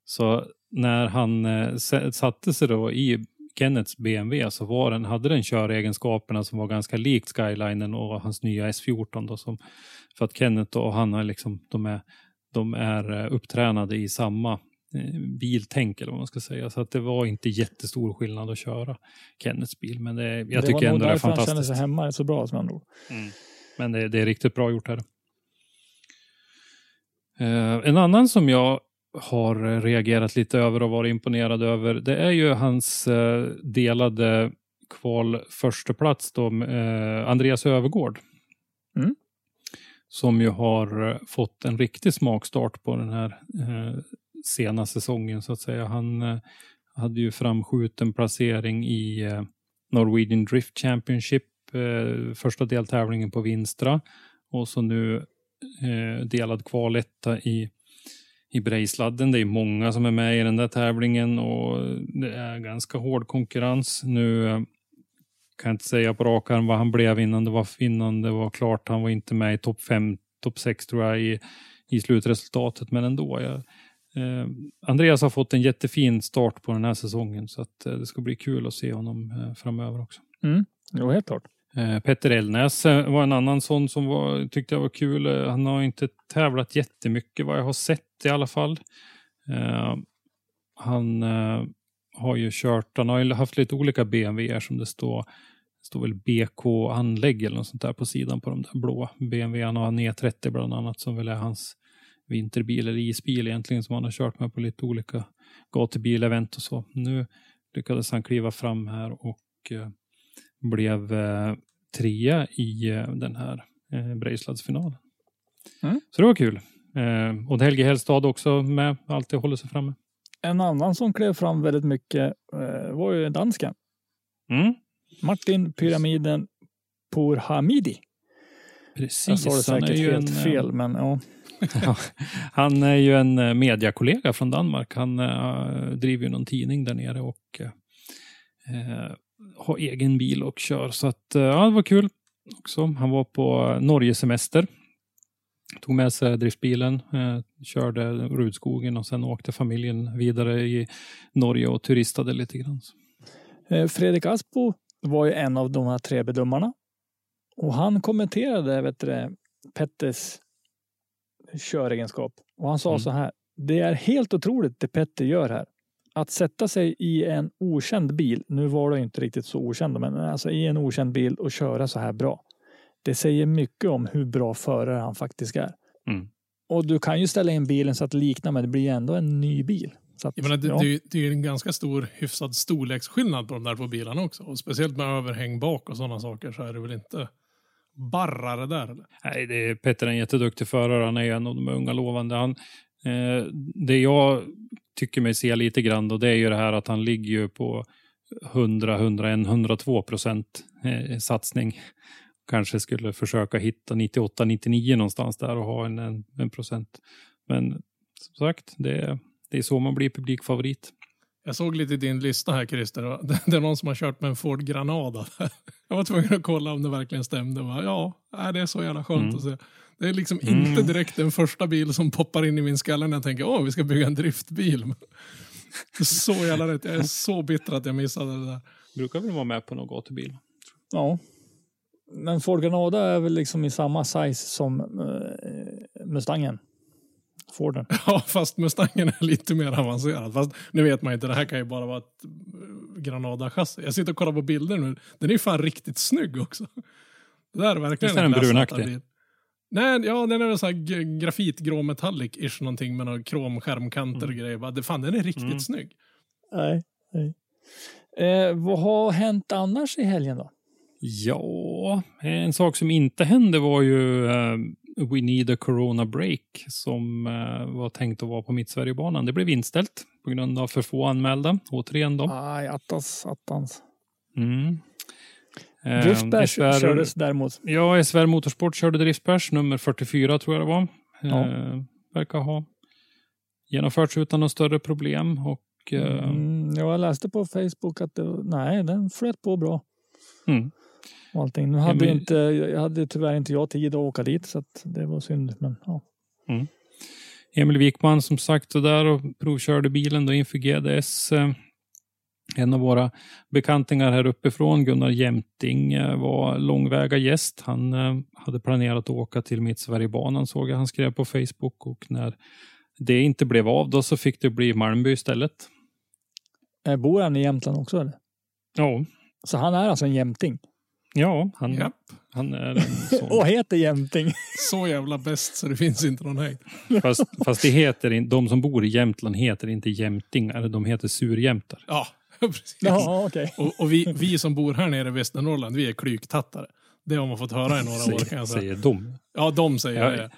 Så när han eh, satte sig då i Kenneths BMW så var den, hade den köregenskaperna som var ganska likt Skylinen och hans nya S14. Då, som, för att Kenneth och han är liksom, de är, de är eh, upptränade i samma eh, biltänk eller vad man ska säga. Så att det var inte jättestor skillnad att köra Kenneths bil. Men det, jag det tycker var nog ändå det är därför han kände fantastiskt. sig hemma så bra som andra ord. Mm. Men det, det är riktigt bra gjort här. Eh, en annan som jag har reagerat lite över och varit imponerad över, det är ju hans eh, delade kval första plats då, eh, Andreas Övergård. Mm. Som ju har eh, fått en riktig smakstart på den här eh, sena säsongen så att säga. Han eh, hade ju framskjuten placering i eh, Norwegian Drift Championship, eh, första deltävlingen på Vinstra och så nu eh, delad kvaletta i, i Brejsladden. Det är många som är med i den där tävlingen och det är ganska hård konkurrens. Nu eh, kan jag inte säga på rak arm vad han blev innan det var, innan det var klart. Han var inte med i topp 5, topp 6 tror jag i, i slutresultatet, men ändå. Jag, eh, Andreas har fått en jättefin start på den här säsongen så att eh, det ska bli kul att se honom eh, framöver också. Mm, jo, helt klart. Eh, Petter Elnäs eh, var en annan sån som var, tyckte jag var kul. Eh, han har inte tävlat jättemycket vad jag har sett i alla fall. Han har ju kört, han har ju haft lite olika BMW som det står, det står väl BK anlägg eller något sånt där på sidan på de där blå BMW. Han har en E30 bland annat som väl är hans vinterbil eller isbil egentligen som han har kört med på lite olika gatubilevent och så. Nu lyckades han kliva fram här och blev eh, trea i eh, den här eh, Brejsladsfinalen. Mm. Så det var kul. Och Helge Hellstad också med, alltid håller sig framme. En annan som klev fram väldigt mycket var ju dansken. Mm. Martin Pyramiden Pourhamidi. Precis. Jag sa det säkert ju helt en, fel, men ja. Han är ju en mediakollega från Danmark. Han eh, driver ju någon tidning där nere och eh, har egen bil och kör. Så att, eh, ja, det var kul också. Han var på Norge semester. Tog med sig driftbilen, eh, körde Rudskogen och sen åkte familjen vidare i Norge och turistade lite grann. Eh, Fredrik Aspo var ju en av de här tre bedömarna. Och han kommenterade vet du, Petters köregenskap. Och han sa Mm. så här. Det är helt otroligt det Petter gör här. Att sätta sig i en okänd bil. Nu var det inte riktigt så okänd, men alltså i en okänd bil och köra så här bra. Det säger mycket om hur bra förare han faktiskt är. Mm. Och du kan ju ställa in bilen så att det liknar, men det blir ändå en ny bil. Så att, menar, det, ja. det, är det en ganska stor hyfsad storleksskillnad på de där två bilarna också. Och speciellt med överhäng bak och sådana saker så är det väl inte barrare där eller? Nej, det är, Petter är en jätteduktig förare. Han är en av de unga lovande. Han, eh, det jag tycker mig se lite grann då, det är ju det här att han ligger ju på 100, 101, 102 procent eh, satsning. Kanske skulle försöka hitta 98, 99 någonstans där och ha en, en, en procent. Men som sagt, det, det är så man blir publikfavorit. Jag såg lite i din lista här Christer. och Det är någon som har kört med en Ford Granada. Jag var tvungen att kolla om det verkligen stämde. Ja, det är så jävla skönt Mm. att se. Det är liksom inte direkt den första bil som poppar in i min skalle när jag tänker åh, vi ska bygga en driftbil. Så jävla rätt. Jag är så bitter att jag missade det där. Brukar väl vara med på någon gatubil. Ja. Men Ford Granada är väl liksom i samma size som eh, Mustangen. Forden. Ja, fast Mustangen är lite mer avancerad. Fast nu vet man inte, det här kan ju bara vara ett eh, Granada-chassi. Jag sitter och kollar på bilder nu. Den är ju fan riktigt snygg också. Det där är verkligen Visst är den brunaktig? Nej, ja, den är väl så här grafitgrå metallic-ish någonting med några kromskärmkanter och grejer. Bara, det- Fan, den är riktigt Mm. snygg. Nej. nej. Eh, vad har hänt annars i helgen då? Ja, en sak som inte hände var ju eh, We Need a Corona Break som eh, var tänkt att vara på Mittsverigebanan. Det blev inställt på grund av för få anmälda, återigen då. Aj, attans, attans. Mm. Eh, Driftbash SVR kördes däremot. Ja, SVR Motorsport körde Driftbash, nummer 44 tror jag det var. Ja. Eh, verkar ha genomförts utan några större problem. Och, eh, Mm, jag läste på Facebook att det, nej, den flöt på bra. mm. Och allting. Nu hade, men- inte, jag hade tyvärr inte jag tid att åka dit så det var synd. Men, ja. Emil Wikman som sagt var där och provkörde bilen då inför GDS. En av våra bekantingar här uppifrån, Gunnar Jämting, var långväga gäst. Han eh, hade planerat att åka till Mittsverigebanan såg jag. Han skrev på Facebook och när det inte blev av då så fick det bli Malmby istället. Eh, Bor han i Jämtland också? Eller? Ja, Så han är alltså en jämting? ja han, Japp. han är en sån. Och heter jämting? Så jävla bäst så det finns inte någon hejd. Fast, fast det heter de som bor i Jämtland heter inte jämtingar, de heter surjämtar. Ja, precis. Ja, okej. Och, och vi, vi som bor här nere i Västernorrland, vi är klyktattare. Det har man fått höra i några år kan jag säga. Säger de. Ja, de säger Ja, det.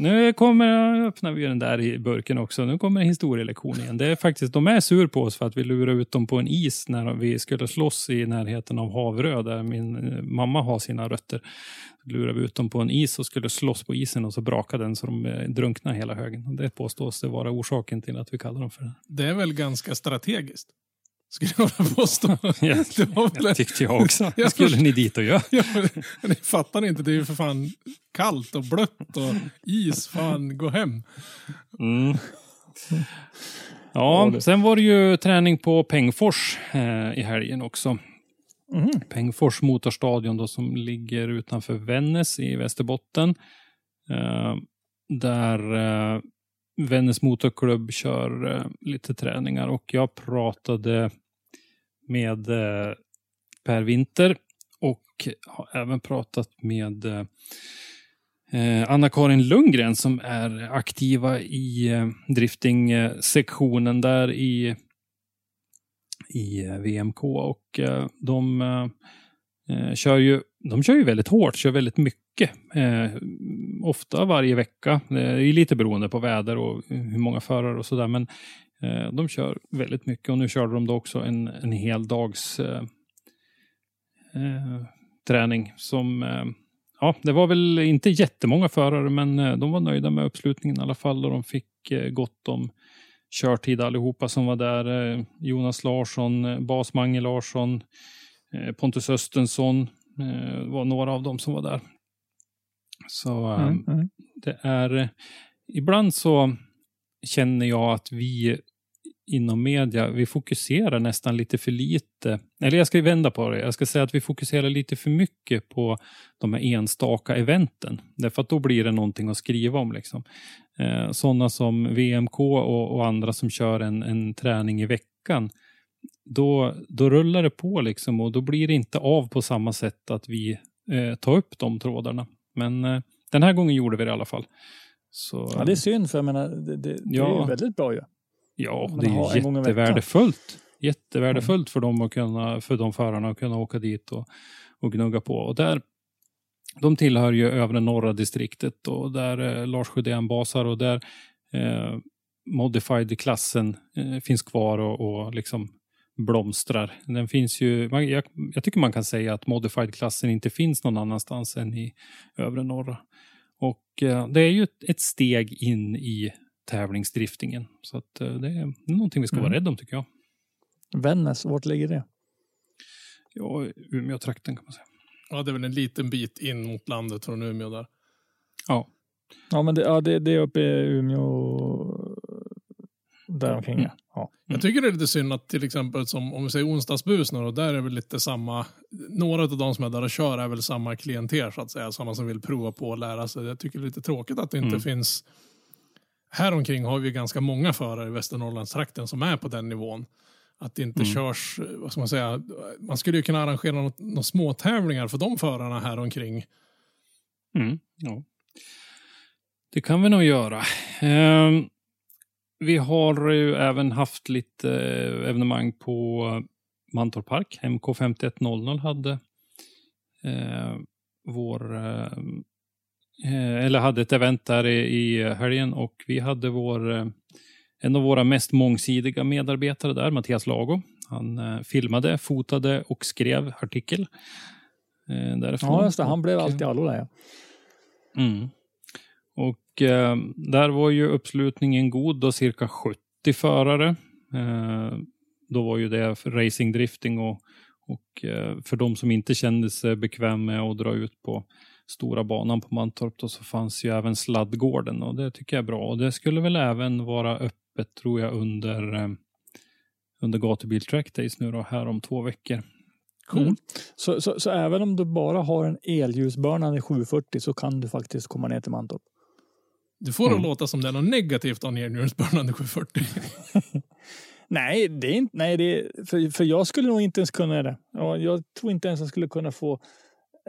Nu kommer, öppnar vi den där i burken också. Nu kommer en historielektion igen. Det är faktiskt, de är sur på oss för att vi lurade ut dem på en is när vi skulle slåss i närheten av Havrö där min mamma har sina rötter. Lurade vi ut dem på en is och skulle slåss på isen och så brakade den så de eh, drunknade hela högen. Det påstås det vara orsaken till att vi kallar dem för det. Det är väl ganska strategiskt. Skulle jag vilja påstå. Ja, Det väl det tyckte jag också. Jag skulle ni dit och göra. Ja, ni fattar inte, det är ju för fan kallt och blött och is. Fan, gå hem. Mm. Ja, sen var det ju träning på Pengfors eh, i helgen också. Mhm. Pengfors motorstadion då, som ligger utanför Vännäs i Västerbotten. Eh, där eh, Vännäs motorklubb kör eh, lite träningar och jag pratade med eh, Per Winter och har även pratat med eh, eh Anna-Karin Lundgren som är aktiva i eh, där i, i eh, VMK. Och eh, de, eh, eh, kör ju, de kör ju väldigt hårt, kör väldigt mycket. Eh, ofta varje vecka. Eh, det är lite beroende på väder och hur många förare och sådär. Men eh, de kör väldigt mycket och nu körde de då också en, en hel dags eh, eh, träning som eh, Ja, det var väl inte jättemånga förare, men eh, de var nöjda med uppslutningen i alla fall och de fick eh, gott om körtid allihopa som var där. Eh, Jonas Larsson, eh, Bas Mange Larsson, eh, Pontus Östensson eh, var några av dem som var där. Så Mm, mm. det är... Ibland så känner jag att vi inom media, vi fokuserar nästan lite för lite. Eller jag ska vända på det. Jag ska säga att vi fokuserar lite för mycket på de här enstaka eventen. Därför att då blir det någonting att skriva om. Liksom. eh, sådana som VMK och, och, andra som kör en, en träning i veckan, då, då rullar det på liksom och då blir det inte av på samma sätt att vi eh, tar upp de trådarna. Men eh, den här gången gjorde vi det i alla fall. Så, ja, det är synd för jag menar, det, det, ja, det är ju väldigt bra ju. Ja, det är jättevärdefullt. Jättevärdefullt mm. för dem att kunna, för de förarna att kunna åka dit och, och gnugga på. Och där, de tillhör ju övre norra distriktet och där eh, Lars Sjödén basar och där eh, Modified-klassen eh, finns kvar och, och liksom blomstrar. Den finns ju, jag, jag, tycker man kan säga att Modified-klassen inte finns någon annanstans än i övre norra. Och eh, det är ju ett, ett, steg in i tävlingsdriftingen. Så att, eh, det är någonting vi ska mm. vara rädda om tycker jag. Vännäs, vart ligger det? Ja, Umeå-trakten kan man säga. Ja, det är väl en liten bit in mot landet från Umeå där. Ja. Ja, men det, ja, det, det är uppe i Umeå däromkring. Mm. Ja. Mm. Jag tycker det är lite synd att till exempel som om vi säger onsdagsbus nu då, där är väl lite samma, några av de som är där och kör är väl samma klienter så att säga, sådana som vill prova på att lära sig. Jag tycker det är lite tråkigt att det inte mm. finns, här omkring har vi ganska många förare i Västernorrlandstrakten som är på den nivån. Att det inte mm. körs, vad ska man säga, man skulle ju kunna arrangera något, något små tävlingar för de förarna här omkring. Mm, ja. Det kan vi nog göra. Um, vi har ju även haft lite eh, evenemang på Mantorp Park. MK5100 hade eh, vår eh, eh, eller hade ett event där i, i helgen och vi hade vår eh, en av våra mest mångsidiga medarbetare där, Mattias Lago. Han eh, filmade, fotade och skrev artikel. Eh, därifrån. Ja, just det. Han blev alltid allo där. Ja. Mm. Och eh, där var ju uppslutningen god, då cirka 70 förare. Eh, då var ju det för racingdrifting och, och eh, för de som inte kände sig bekväm med att dra ut på stora banan på Mantorp då, så fanns ju även sladdgården och det tycker jag är bra. Och det skulle väl även vara öppet tror jag under, eh, under gatubil track days nu då, här om två veckor. Cool. Mm. Så, så, så, även om du bara har en elljusburnande 740 så kan du faktiskt komma ner till Mantorp? Du får det mm. låta som det är något negativt av nednjursburnande 740. nej, det är inte, nej det är, för, för jag skulle nog inte ens kunna det. Jag tror inte ens jag skulle kunna få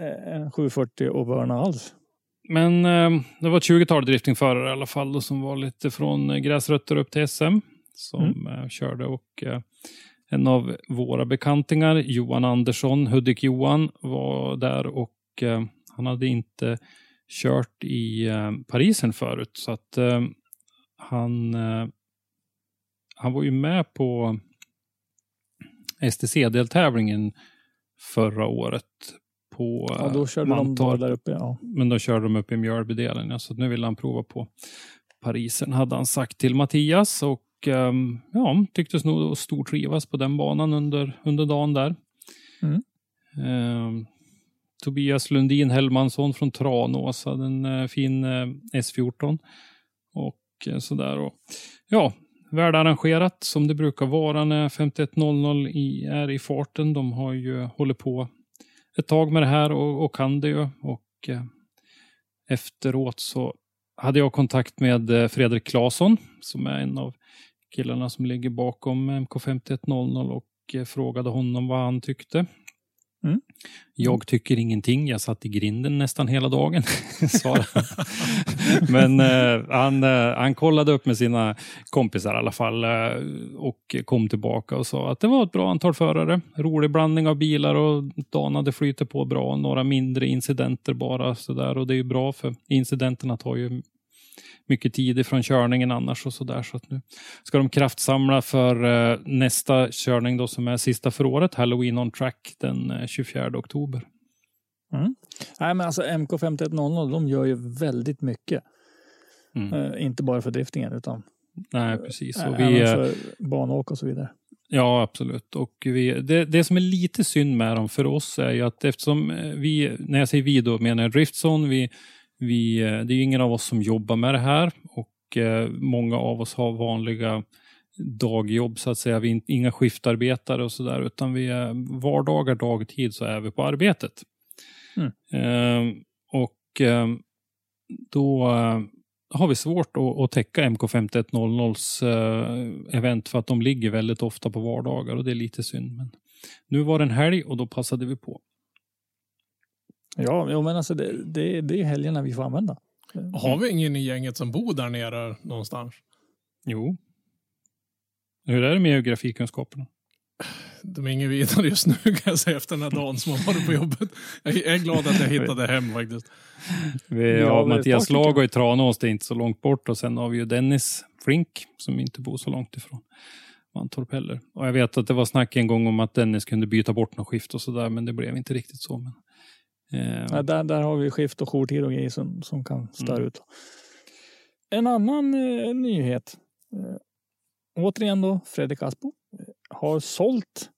eh, en 740 och burna alls. Men eh, det var ett 20-tal driftingförare i alla fall då, som var lite från gräsrötter upp till SM som mm. eh, körde och eh, en av våra bekantingar, Johan Andersson, Hudik-Johan, var där och eh, han hade inte kört i eh, Parisen förut. Så att eh, han, eh, han var ju med på STC-deltävlingen förra året. På, ja, då körde Mantorp. de där uppe. Ja. Men då körde de upp i Mjölbydelen. Ja, så nu vill han prova på Parisen, hade han sagt till Mattias. Och um, ja, tycktes nog stortrivas på den banan under, under dagen där. Mm. Tobias Lundin Hellmansson från Tranås hade en eh, fin eh, S14. Och eh, sådär. Och, ja, välarrangerat som det brukar vara när 5100 i, är i farten. De har ju hållit på ett tag med det här och, och kan det ju. Och eh, efteråt så hade jag kontakt med Fredrik Claesson som är en av killarna som ligger bakom MK5100 och frågade honom vad han tyckte. Mm. Jag tycker ingenting. Jag satt i grinden nästan hela dagen. Men eh, han, eh, han kollade upp med sina kompisar i alla fall eh, och kom tillbaka och sa att det var ett bra antal förare. Rolig blandning av bilar och danade flyter på bra. Några mindre incidenter bara sådär och det är ju bra för incidenterna tar ju mycket tid ifrån körningen annars och sådär. Så att nu ska de kraftsamla för eh, nästa körning då som är sista för året, Halloween on track den 24 eh, oktober. Mm. Nej, men alltså MK5100, de gör ju väldigt mycket. Mm. Uh, inte bara för driftingen utan Nej, precis. Och vi, även för banåk och så vidare. Ja, absolut. Och vi, det, det som är lite synd med dem för oss är ju att eftersom vi, när jag säger vi då menar jag Driftzone, vi vi, eh, det är ingen av oss som jobbar med det här och eh, många av oss har vanliga dagjobb så att säga. Vi är inga skiftarbetare och sådär utan vi är vardagar, dagtid så är vi på arbetet. Mm. Eh, och eh, då har vi svårt att, att täcka MK5100s eh, event för att de ligger väldigt ofta på vardagar och det är lite synd. Men nu var det en helg och då passade vi på. Ja, men alltså det, det, det är helgerna vi får använda. Har vi ingen i gänget som bor där nere någonstans? Jo. Hur är det med geografikunskaperna? De är inget vidare just nu kan jag säga efter den här dagen som har varit på jobbet. Jag är glad att jag hittade hem faktiskt. Vi Ja, har men Mattias Lago i Tranås, det är inte så långt bort. Och sen har vi ju Dennis Flink som inte bor så långt ifrån Mantorp heller. Och jag vet att det var snack en gång om att Dennis kunde byta bort något skift och sådär, men det blev inte riktigt så. Men, Ja, där, där har vi skift och jourtid och grejer som, som kan störa ut. En annan eh, nyhet. Eh, återigen då, Fredrik Aspo eh, har sålt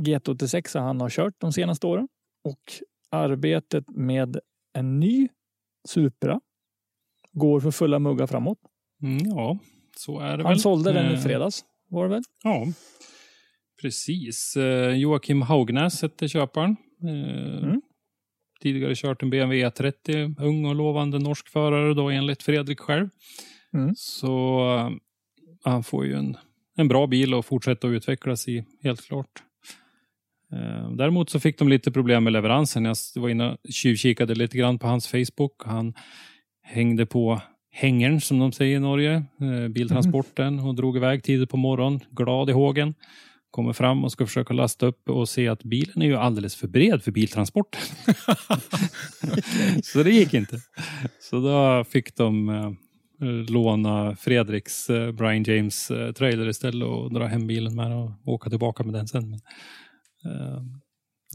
GT86 han har kört de senaste åren och arbetet med en ny Supra går för fulla muggar framåt. mm, ja, så är det Han väl. sålde den i Eh, fredags var det väl? Ja, precis. Eh, Joakim Haugnäs hette köparen. Eh, Mm. Tidigare kört en BMW E30, ung och lovande norsk förare då enligt Fredrik själv. Mm. Så eh, han får ju en, en bra bil att fortsätta att utvecklas i, helt klart. Eh, Däremot så fick de lite problem med leveransen. Jag var inne och tjuvkikade lite grann på hans Facebook. Han hängde på hängern som de säger i Norge, eh, biltransporten och drog iväg tidigt på morgonen, glad i hågen. Kommer fram och ska försöka lasta upp och se att bilen är ju alldeles för bred för biltransporten. så det gick inte. Så då fick de eh, låna Fredriks eh, Brian James eh, trailer istället och dra hem bilen med och åka tillbaka med den sen. Men, eh,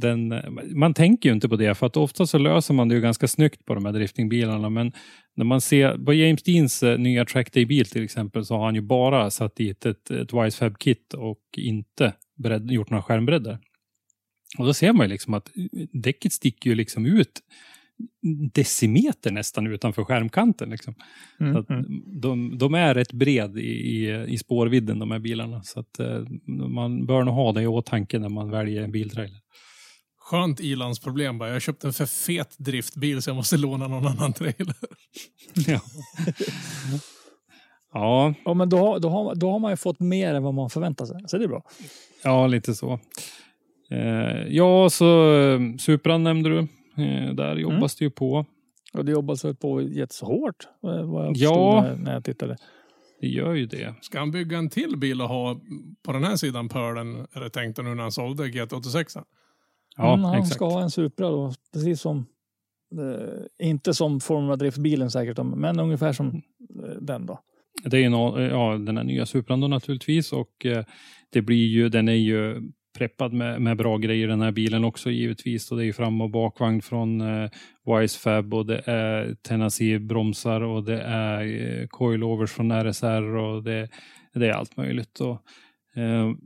den, eh, man tänker ju inte på det för att ofta så löser man det ju ganska snyggt på de här driftingbilarna men när man ser på James Deans eh, nya Trackday-bil till exempel så har han ju bara satt dit ett, ett Wisefab-kit och inte bredd, gjort några skärmbreddar. Och då ser man ju liksom att däcket sticker ju liksom ut decimeter nästan utanför skärmkanten. Liksom. Så Mm. att de, de är rätt bred i, i, i spårvidden de här bilarna. Så att eh, man bör nog ha det i åtanke när man väljer en biltrailer. Skönt ilandsproblem bara. Jag köpte en för fet driftbil så jag måste låna någon annan trailer. ja. ja, Ja, men då, har- då, har, då har man ju fått mer än vad man förväntar sig. Så det är bra. ja, lite så. Eh, ja, så eh, Supran nämnde du. Eh, där jobbas det ju på. Och det jobbas väl på jättehårt eh, vad jag Ja. när, när jag tittade. Det gör ju det. Ska han bygga en till bil och ha på den här sidan pölen, är det tänkt nu när han sålde GT86? Ja, Mm, han exakt. ska ha en Supra då, precis som eh, inte som Formula Drift-bilen säkert, men ungefär som eh, den då. Det är nå- ja, den här nya Supran då naturligtvis och eh, det blir ju, den är ju preppad med, med bra grejer den här bilen också givetvis. Och det är fram och bakvagn från eh, Wisefab och det är Tennessee bromsar och det är eh, coilovers från RSR och det, det är allt möjligt. Och,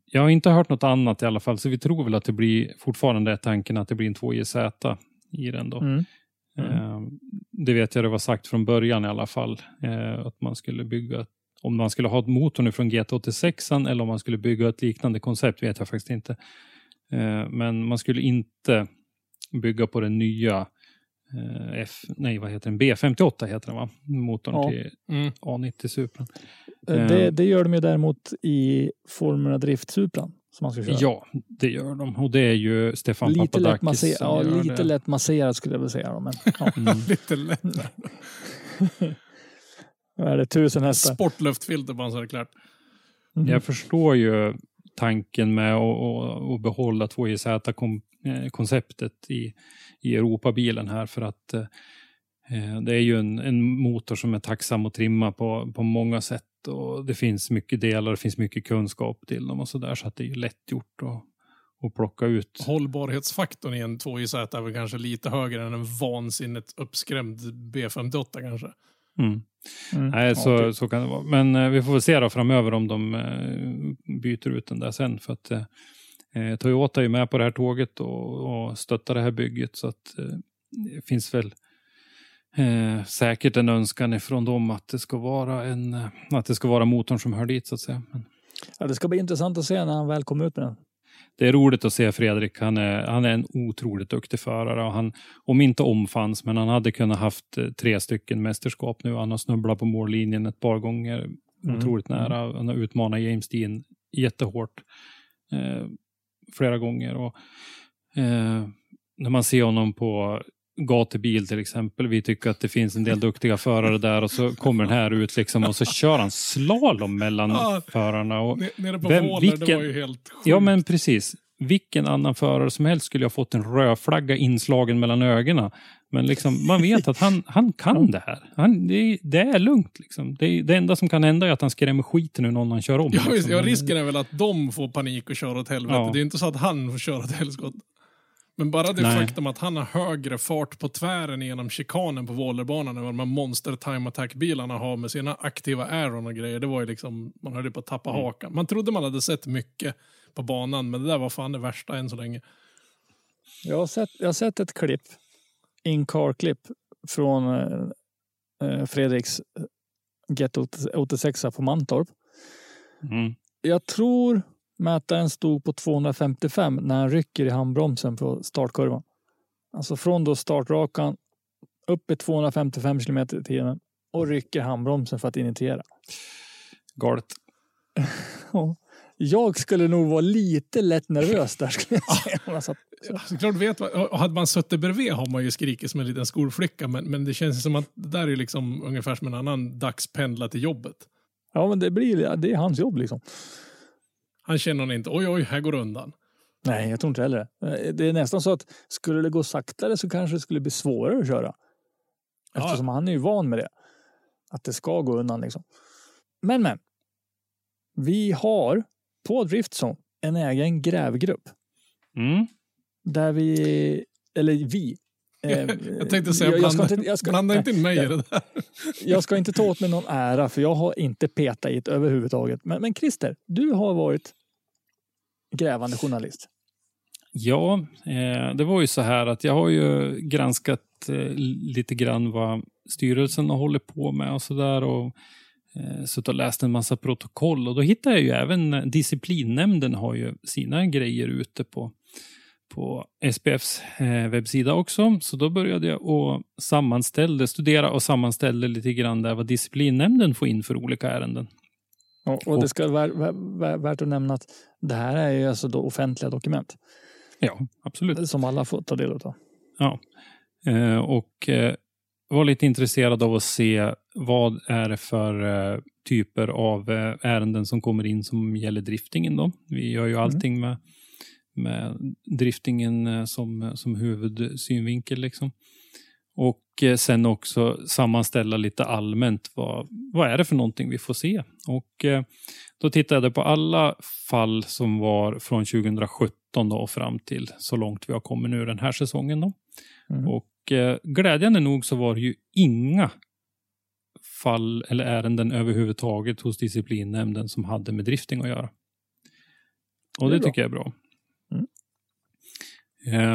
jag har inte hört något annat i alla fall så vi tror väl att det blir fortfarande är tanken att det blir en 2JZ i den då. Mm. Eh, Det vet jag det var sagt från början i alla fall. eh, Att man skulle bygga, om man skulle ha motorn från GT86 eller om man skulle bygga ett liknande koncept vet jag faktiskt inte. Eh, Men man skulle inte bygga på den nya eh, F, nej vad heter den, B58 heter den va? Motorn Ja. till Mm. A90 Supra. Eh, Det, det gör de ju däremot i Formula Drift-Supran som man ska köra. Ja, det gör de. Och det är ju Stefan lite lätt, Papadakis masser- som ja, gör lite det. lätt masserad skulle jag väl säga. Men, ja. Mm. Lite lätt. Vad är det, tusen hästar? Sportluftfilter bara så är det klart. Mhm. Jag förstår ju tanken med att, att, att behålla 2JZ-konceptet i, i Europabilen här för att eh, det är ju en, en motor som är tacksam att trimma på, på många sätt och det finns mycket delar, det finns mycket kunskap till dem och så där så att det är ju lätt gjort att, att plocka ut. Hållbarhetsfaktorn i en 2JZ är väl kanske lite högre än en vansinnigt uppskrämd B58 kanske. Mm. Mm. Nej, så, det- så kan det vara. Men eh, vi får väl se då framöver om de eh, byter ut den där sen. För att eh, Toyota är ju med på det här tåget och, och stöttar det här bygget. Så att eh, det finns väl eh, säkert en önskan ifrån dem att det ska vara en eh, att det ska vara motorn som hör dit så att säga. Men, Ja, det ska bli intressant att se när han väl kommer ut med den. det är roligt att se Fredrik. Han är, han är en otroligt duktig förare. Och han, om inte omfanns, men han hade kunnat haft eh, tre stycken mästerskap nu. Han har snubblat på mållinjen ett par gånger. Mm. Otroligt nära. Han har utmanat James Dean jättehårt. Eh, flera gånger. Och, eh, när man ser honom på gatubil till exempel. Vi tycker att det finns en del duktiga förare där och så kommer den här ut liksom och så kör han slalom mellan Ja. förarna. Och, Ne- Nere på Vem- Våler, det vilken- var ju helt sjukt. ja men precis. Vilken annan förare som helst skulle ha fått en rödflagga inslagen mellan ögonen. Men liksom, man vet att han, han kan det här. Han, det, är- det är lugnt. Liksom. Det, det enda som kan hända är att han skrämmer skiten ur någon han kör om. Ja, visst, liksom. ja, risken är väl att de får panik och kör åt helvete. Ja. Det är inte så att han får köra åt helskott. Men bara det Nej. faktum att han har högre fart på tvären genom chikanen på Vålerbanan än vad de här monster time attack-bilarna har med sina aktiva aeron och grejer. Det var ju liksom, man höll ju på att tappa Mm. hakan. Man trodde man hade sett mycket på banan, men det där var fan det värsta än så länge. Jag har sett, jag har sett ett klipp, in-car-klipp från eh, eh, Fredriks eh, Get 86 på Mantorp. Mm. Jag tror mätaren stod på 255 när han rycker i handbromsen på startkurvan. Alltså från då startrakan upp i 255 kilometer i timmen och rycker handbromsen för att initiera. Galet. Ja. Jag skulle nog vara lite lätt nervös där skulle jag säga. Alltså, klart vet, hade man suttit bredvid har man ju skrikit som en liten skolflicka, men, men det känns som att det där är liksom ungefär som en annan dagspendla till jobbet. Ja, men det blir det är hans jobb liksom. Han känner inte, oj oj, här går det undan. Nej, jag tror inte heller det. Det är nästan så att skulle det gå saktare så kanske det skulle bli svårare att köra. Ja. Eftersom han är ju van med det. Att det ska gå undan liksom. Men men. Vi har på Driftzone en egen grävgrupp. Mm. Där vi, eller vi. eh, Jag tänkte säga, jag, blanda, inte, jag, ska, blanda inte in mig i det där. jag ska inte ta åt mig någon ära för jag har inte petat i det överhuvudtaget. Men, men Christer, du har varit grävande journalist. Ja, eh, det var ju så här att jag har ju granskat eh, lite grann vad styrelsen har hållit på med och så där och eh, suttit och läst en massa protokoll och då hittade jag ju även eh, disciplinnämnden har ju sina grejer ute på på SPFs eh, webbsida också. Så då började jag och sammanställde, studera och sammanställde lite grann där vad disciplinnämnden får in för olika ärenden. Och, och det ska vara vär, vär, värt att nämna att det här är ju alltså då offentliga dokument Ja, absolut. som alla får ta del av. Ja. Eh, och eh, var lite intresserad av att se vad är det för eh, typer av eh, ärenden som kommer in som gäller driftingen. Då. Vi gör ju allting med, med driftingen eh, som, som huvudsynvinkel. Liksom. Och eh, sen också sammanställa lite allmänt vad, vad är det för någonting vi får se. Och eh, då tittade jag på alla fall som var från 2017 då och fram till så långt vi har kommit nu den här säsongen. Då. Mm. Och eh, glädjande nog så var det ju inga fall eller ärenden överhuvudtaget hos disciplinnämnden som hade med drifting att göra. Och Det det, tycker jag är bra. Mm.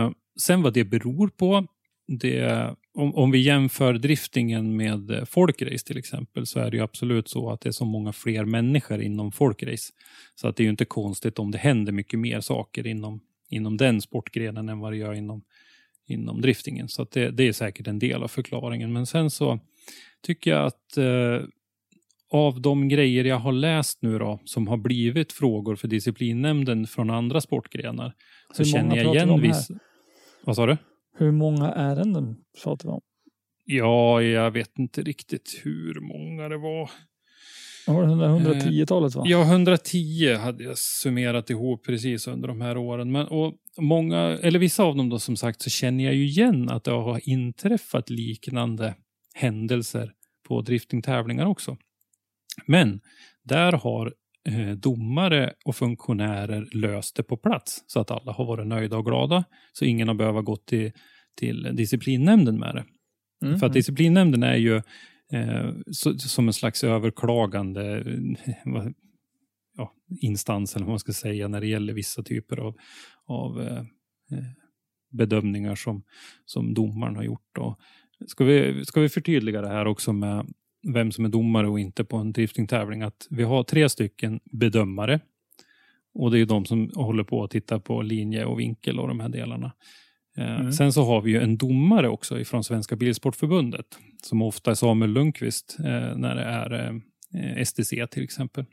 Eh, sen vad det beror på, det, om, om vi jämför driftingen med eh, folkrace till exempel, så är det ju absolut så att det är så många fler människor inom folkrace. Så att det är ju inte konstigt om det händer mycket mer saker inom, inom den sportgrenen än vad det gör inom, inom driftingen. Så det, det är säkert en del av förklaringen. Men sen så tycker jag att eh, av de grejer jag har läst nu då, som har blivit frågor för disciplinnämnden från andra sportgrenar, så Hur känner jag igen om här? viss... Vad sa du? Hur många ärenden pratar vi om? Ja, jag vet inte riktigt hur många det var. Var det 110-talet? Va? Ja, 110 hade jag summerat ihop precis under de här åren. Men, och många, eller vissa av dem då som sagt, så känner jag ju igen att det har inträffat liknande händelser på driftingtävlingar också. Men där har eh, domare och funktionärer löst det på plats så att alla har varit nöjda och glada. Så ingen har behövt gå till, till disciplinnämnden med det. Mm. För att disciplinnämnden är ju eh, så, som en slags överklagande eh, ja, instans, eller vad man ska säga, när det gäller vissa typer av, av eh, eh, bedömningar som, som domaren har gjort. Och ska, vi, ska vi förtydliga det här också med vem som är domare och inte på en driftingtävling, att vi har tre stycken bedömare Och det är ju de som håller på att titta på linje och vinkel och de här delarna. Eh, Mm. Sen så har vi ju en domare också ifrån Svenska Bilsportförbundet. Som ofta är Samuel Lundqvist eh, när det är eh, STC till exempel.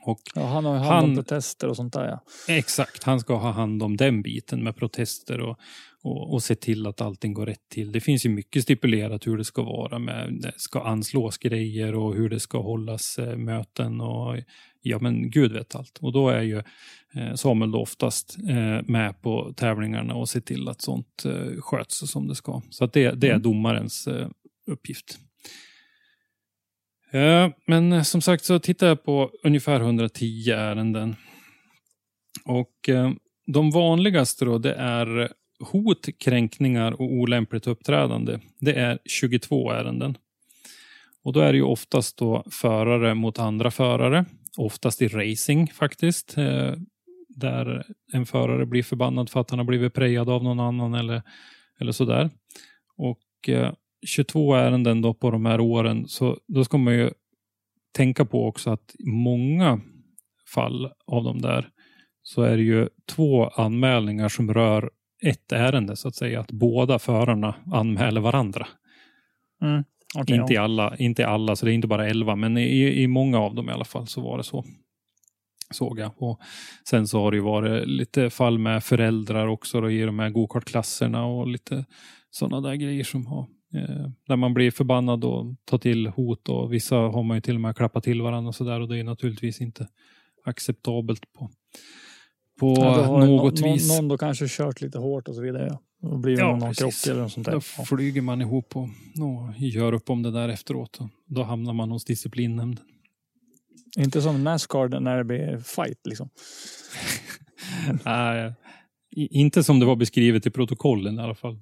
Och Ja, han har ju hand om Han- protester och sånt där ja. Exakt, han ska ha hand om den biten med protester och, och, och se till att allting går rätt till. Det finns ju mycket stipulerat hur det ska vara med, det ska anslås grejer och hur det ska hållas eh, möten och ja men gud vet allt. Och då är ju eh, Samuel då oftast eh, med på tävlingarna och ser till att sånt eh, sköts som det ska. Så att det, det är Mm. domarens eh, uppgift. Eh, men eh, som sagt så tittar jag på ungefär 110 ärenden. Och de vanligaste då det är hot, kränkningar och olämpligt uppträdande. Det är 22 ärenden. Och då är det ju oftast då förare mot andra förare. Oftast i racing faktiskt. Eh, där en förare blir förbannad för att han har blivit prejad av någon annan eller, eller sådär. Och eh, 22 ärenden då på de här åren, så då ska man ju tänka på också att många fall av de där så är det ju två anmälningar som rör ett ärende så att säga. Att båda förarna anmäler varandra. Okej, inte, i ja. alla, inte alla, så det är inte bara 11, men i, i många av dem i alla fall så var det så. Såg jag. Och sen så har det ju varit lite fall med föräldrar också då, i de här gokartklasserna och lite sådana där grejer som har eh, där man blir förbannad och tar till hot och vissa har man ju till och med klappat till varandra och sådär och det är naturligtvis inte acceptabelt på, på Ja, något någon, vis. Någon, då kanske kört lite hårt och så vidare. Då blir det Ja, någon precis. krock eller något sånt där. Då flyger man ihop och, och gör upp om det där efteråt. Och då hamnar man hos disciplinnämnden. Inte som Nascar när det blir fight liksom. Nej, inte som det var beskrivet i protokollen i alla fall.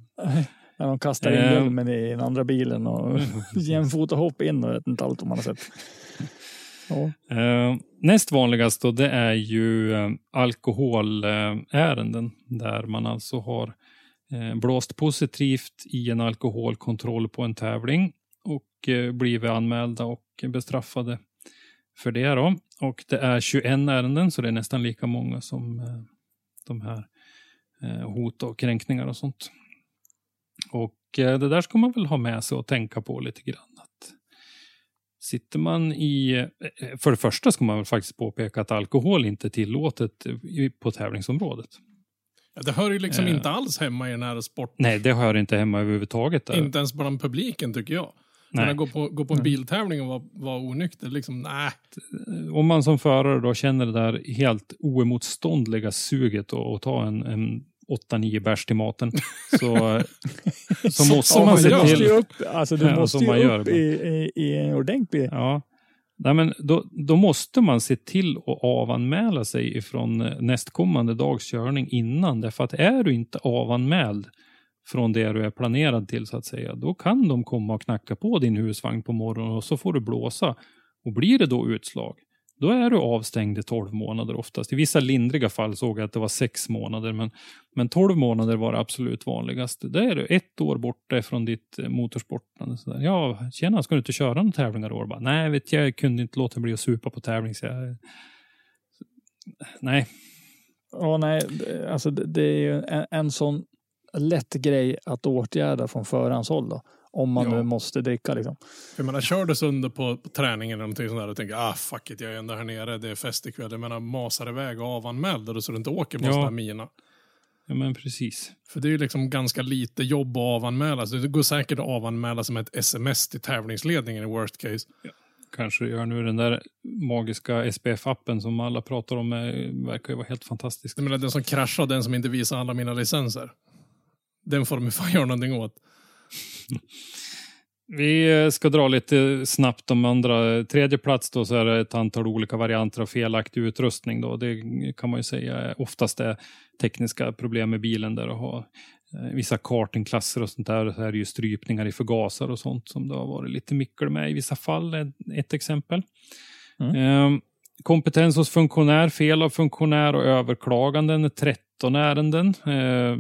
När de kastar in Eh. hjälmen i den andra bilen och jämfota hopp in och vet inte allt om man har sett. Ja. Eh, näst vanligast då, det är ju eh, alkoholärenden där man alltså har eh, blåst positivt i en alkoholkontroll på en tävling och blivit anmälda och bestraffade för det. Då. Och det är 21 ärenden, så det är nästan lika många som de här hot och kränkningar och sånt. Och det där ska man väl ha med sig och tänka på lite grann. Att sitter man i... eh, För det första ska man väl faktiskt påpeka att alkohol inte är tillåtet på tävlingsområdet. Ja, det hör ju liksom Eh. inte alls hemma i den här sporten. Nej, det hör inte hemma överhuvudtaget. Där. Inte ens bland publiken tycker jag. Nej. Men gå på, gå på en biltävling och vara var onykter, liksom, nej. Om man som förare då känner det där helt oemotståndliga suget att att ta en, en 8-9 bärs till maten så, så måste man se till... ju upp, alltså du Ja, måste ju gör upp i, i, i en ordentlig... Ja. Nej, men då, då måste man se till att avanmäla sig ifrån eh, nästkommande dags körning innan. Därför att är du inte avanmäld från det du är planerad till så att säga, då kan de komma och knacka på din husvagn på morgonen och så får du blåsa. Och blir det då utslag, då är du avstängd i 12 månader oftast. I vissa lindriga fall såg jag att det var 6 månader, men, men 12 månader var det absolut vanligaste. Det är du ett år borta från ditt eh, motorsportande. Så där. Ja, tjena, ska du inte köra några tävlingar i år? Bara, Nej, vet jag, jag kunde inte låta bli att supa på tävling. Så jag... Nej, Ja, nej, det- alltså det, det är ju en, en sån lätt grej att åtgärda från förhandshåll då. Om man Ja. nu måste dricka liksom. Jag menar, kör du sönder på, på träningen eller någonting sånt där och tänker ah fuck it, jag är ändå här nere, det är fest ikväll. Jag menar, masar iväg och avanmäld och så du inte åker på Ja. ja. sådana mina. ja, men precis. För det är ju liksom ganska lite jobb att avanmäla. Så det går säkert att avanmäla som ett sms till tävlingsledningen i worst case. Kanske det gör nu. Den där magiska SPF-appen som alla pratar om eh, verkar ju vara helt fantastisk. Jag menar, den som kraschar, den som inte visar alla mina licenser. Den får de ju fan göra någonting åt. Vi eh, ska dra lite snabbt om andra. Tredje plats då så är det ett antal olika varianter av felaktig utrustning. Då. Det kan man ju säga oftast är tekniska problem med bilen där och ha eh, vissa kartingklasser och sånt där. Så är det ju strypningar i förgasare och sånt som det har varit lite mycket med i vissa fall. Ett, exempel. Eh, kompetens hos funktionär, fel av funktionär och överklaganden är 13 ärenden. Eh,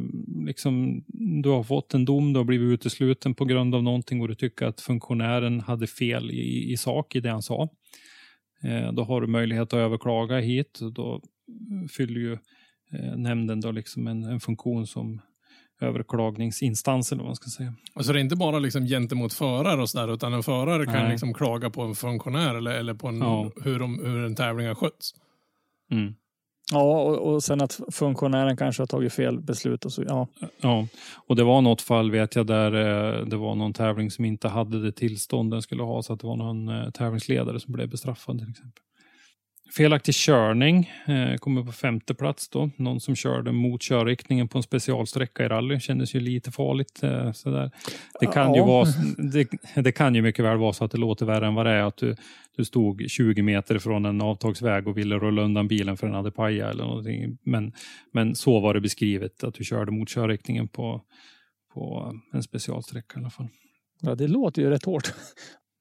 liksom, du har fått en dom, du har blivit utesluten på grund av någonting och du tycker att funktionären hade fel i, i sak i det han sa. Eh, då har du möjlighet att överklaga hit. Och Då fyller ju eh, nämnden då liksom en, en funktion som överklagningsinstans eller vad man ska säga. Alltså det är inte bara liksom gentemot förare och sådär, utan en förare kan Nej. liksom klaga på en funktionär eller, eller på en, Ja. hur, de, hur en tävling har skötts. Mm. Ja, och, och sen att funktionären kanske har tagit fel beslut och så. Ja, Ja, och det var något fall vet jag där eh, det var någon tävling som inte hade det tillstånd den skulle ha så att det var någon eh, tävlingsledare som blev bestraffad till exempel. Felaktig körning eh, kommer på femte plats då. Någon som körde mot körriktningen på en specialsträcka i rally kändes ju lite farligt. Eh, sådär. Det, kan ju Ja. vara, det, det kan ju mycket väl vara så att det låter värre än vad det är. Att du, du stod 20 meter från en avtagsväg och ville rulla undan bilen för den hade pajat eller någonting. Men, men så var det beskrivet att du körde mot körriktningen på, på en specialsträcka i alla fall. ja det låter ju rätt hårt.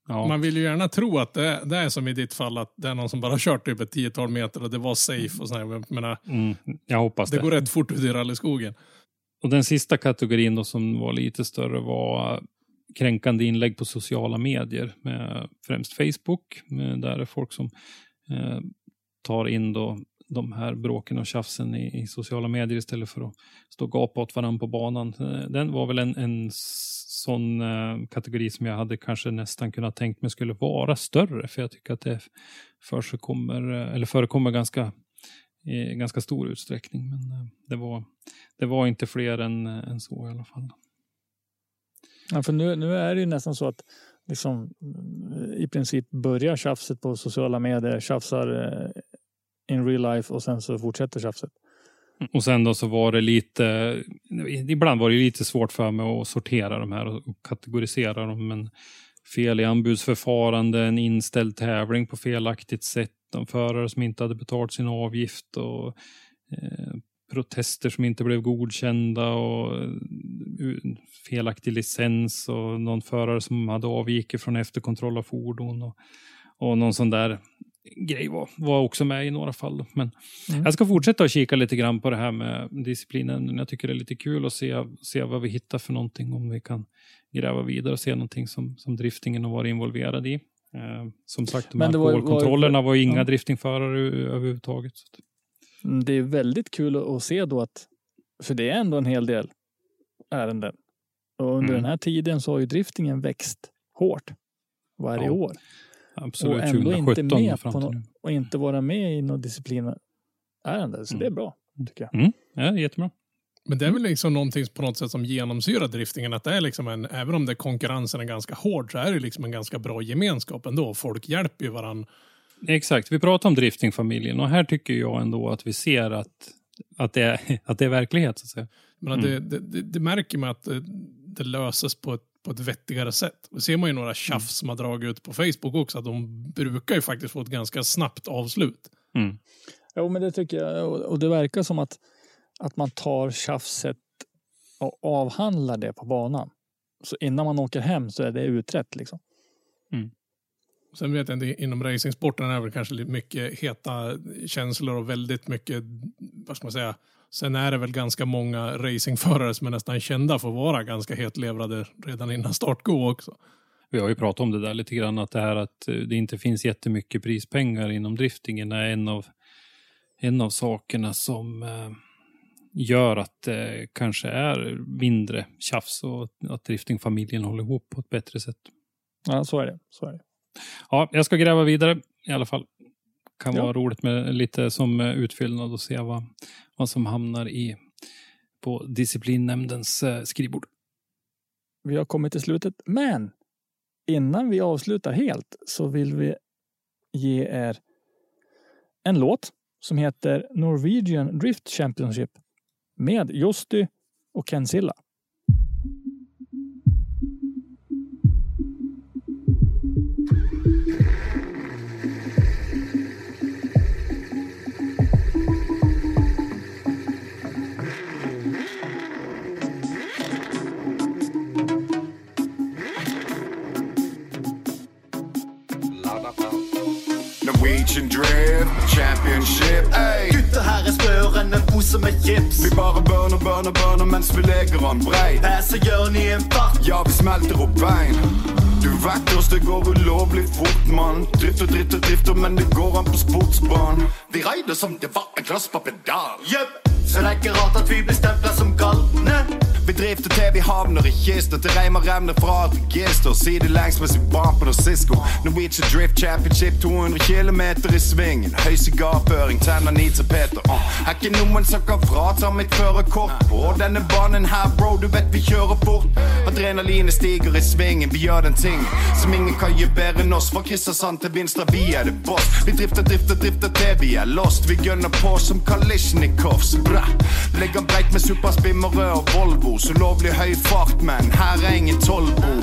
Ja. Man vill ju gärna tro att det, det är som i ditt fall, att det är någon som bara kört typ ett tiotal meter och det var safe. Och sådär. Jag menar, Mm, jag hoppas det det. går rätt fort ut i rallyskogen. Och den sista kategorin då som var lite större var kränkande inlägg på sociala medier. Med främst Facebook. Med där är folk som eh, tar in då de här bråken och tjafsen i, i sociala medier istället för att stå och gapa åt varandra på banan. Eh, den var väl en, en sån eh, kategori som jag hade kanske nästan kunnat tänkt mig skulle vara större. För jag tycker att det förekommer, eh, eller förekommer ganska i ganska stor utsträckning. Men eh, det var, det var inte fler än, än så i alla fall. Ja, för nu, nu är det ju nästan så att liksom, i princip börjar tjafset på sociala medier, tjafsar in real life och sen så fortsätter tjafset. Mm. Och sen då så var det lite, ibland var det lite svårt för mig att sortera de här och kategorisera dem. Men fel i anbudsförfarande, en inställd tävling på felaktigt sätt, de förare som inte hade betalt sin avgift och eh, protester som inte blev godkända och eh, felaktig licens och någon förare som hade avvikit från efterkontroll av fordon och, och någon sån där grej var, var också med i några fall. Men Mm. jag ska fortsätta att kika lite grann på det här med disciplinen. Jag tycker det är lite kul att se, se vad vi hittar för någonting, om vi kan gräva vidare och se någonting som, som driftingen har varit involverad i. Eh, som sagt, de Men det var- alkoholkontrollerna var, ju inga ja. driftingförare överhuvudtaget. Mm, Det är väldigt kul att- att se då att, för det är ändå en hel del ärenden. Och under Mm. den här tiden så har ju driftingen växt hårt varje Ja. år. Absolut, Och ändå inte 2017 med på nu. Och inte vara med i något disciplinärende. Så Mm. det är bra, tycker jag. Mm, ja, jättebra. Men det är väl liksom någonting på något sätt som genomsyrar driftingen. Att det är liksom en, även om det konkurrensen är ganska hård så är det liksom en ganska bra gemenskap ändå. Folk hjälper ju varandra. Exakt, vi pratar om driftingfamiljen och här tycker jag ändå att vi ser att, att, det, är, att det är verklighet. Så att säga. Men Mm. det, det, det, det märker man att det, det löses på ett, på ett vettigare sätt. Det ser man ju några tjafs som har dragit ut på Facebook också. Att de brukar ju faktiskt få ett ganska snabbt avslut. Mm. Jo, men det tycker jag. Och det verkar som att, att man tar tjafset och avhandlar det på banan. Så innan man åker hem så är det utrett liksom. Sen vet jag inte, inom racingsporten är det väl kanske lite mycket heta känslor och väldigt mycket, vad ska man säga, sen är det väl ganska många racingförare som är nästan kända för att vara ganska hetlevrade redan innan startgo också. Vi har ju pratat om det där lite grann, att det här att eh, det inte finns jättemycket prispengar inom driftingen är en av, en av sakerna som eh, gör att det kanske är mindre tjafs och att driftingfamiljen håller ihop på ett bättre sätt. Ja, så är det. Så är det. Ja, jag ska gräva vidare i alla fall. Kan Ja. vara roligt med lite som utfyllnad och se vad, vad som hamnar i på disciplinnämndens eh, skrivbord. Vi har kommit till slutet. Men innan vi avslutar helt så vill vi ge er en låt som heter Norwegian Drift Championship med Josti och Ken Silla. Norwegian Drift Championship Ey. Gutta her er sprøere enn en pose med chips. Vi bare burner, burner, burner mens vi leker om brei Her så gjør ni en fart. Ja, vi smelter opp bein Du det går ulovligt fort man Drifter, drifter, drifter men det går an på sportsban Vi rider som det var en klass på pedal Jepp, så det er ikke rart at vi blir stemplet som galne. Vi drifter til vi havner i kister Till reimer evner fra et register. Sidelengs med sin bumper og Cisco. Norwegian Drift Championship 200 kilometer i svingen Høy sigarføring, tenner ni tapeter uh. Er ikke noen som kan frata mitt førerkort På. Denne banen her bro, du vet vi kjører fort. Adrenalinet stiger i svingen Vi gjør den ting som ingen kan gjøre bedre enn oss. Fra Kristiansand til Vinstra, vi er det boss. Vi drifter, drifter, drifter til vi er lost. Vi gønner på som Kalisjnikovs. Bra. Legger breit med superspimmere og Volvo. Så lovlig høy fart, men her er ingen tolvbo.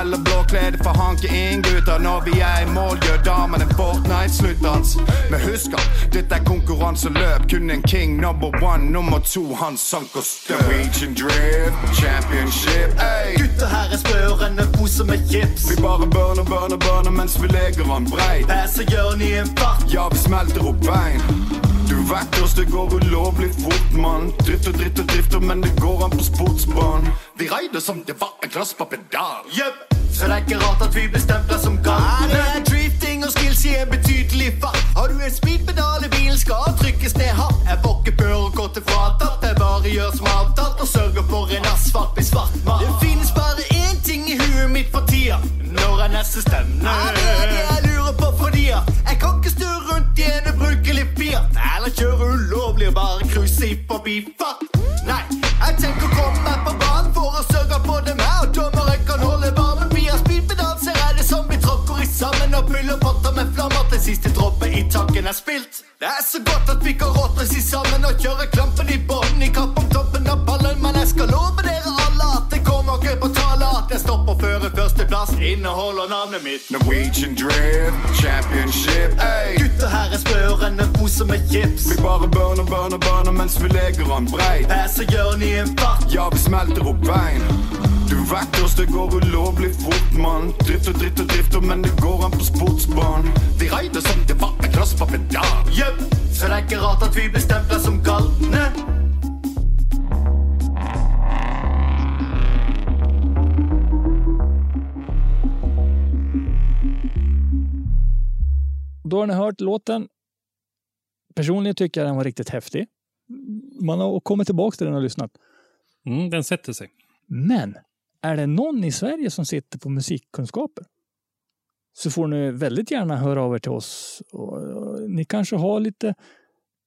Eller blå klede for hanke inn gutter Når vi er i mål, gjør damene Fortnite-sluttans Men husk at dette er konkurranseløp Kun en king, number one, nummer to Han sank og støp Norwegian Drift Championship Ey. Gutter her er spørre enn en pose med chips. Vi bare burner, burner, burner mens vi leger han breit Her så gjør ni en fart. Ja, vi smelter opp bein vackrast, det går ulovligt fort man Drifter, drifter, drifter men det går an på sportsban Vi rider som det var en klass på pedal Jepp, så det ikke rart at vi blir stemplet som galne. Det er drifting og skills en betydelig fart. Har du en speedpedal i bilen, skal trykkes ned hardt. Jeg får ikke førerkortet fratatt, jeg bare gjør som avtalt og sørger for en asfalt blir svart mann. Det finnes bare én ting i huet mitt for tida. Når er neste stevne? Ja, det er det jeg lurer på fordi at jeg kan ubrukelig alla kör kjøre bara og i forbifart. Nej, jag tänker komma på banen för att söka på dem här Och dommeren kan håller varmen. Via speedpedal ser är det som vi tråkar i sammen och fyller potter med flammor til sista droppe i tanken är spilt. Det är så gott att vi kan råttas i sammen och köra klampen i botten. i kapp om toppen av pallen. Men jeg lova love dere på tale at jeg stopper før førsteplass inneholder navnet mitt. Norwegian Drift Championship Ey. Gutter her er spørre enn en pose med chips. Vi bare burner, burner, burner mens vi leger han breit Her så gjør ni en fart. Ja, vi smelter opp bein Du vackrast, det går ulovligt fort man Drifter, drifter, drifter men det går an på sportsban Vi rider som det var en klass på pedal Jepp, så det er ikke rart at vi blir stemplet som galne. Då har ni hört låten. Personligen tycker jag den var riktigt häftig. Man har kommit tillbaka till den och lyssnat. Mm, den sätter sig. Men är det någon i Sverige som sitter på musikkunskaper så får ni väldigt gärna höra av er till oss. Och, och, ni kanske har lite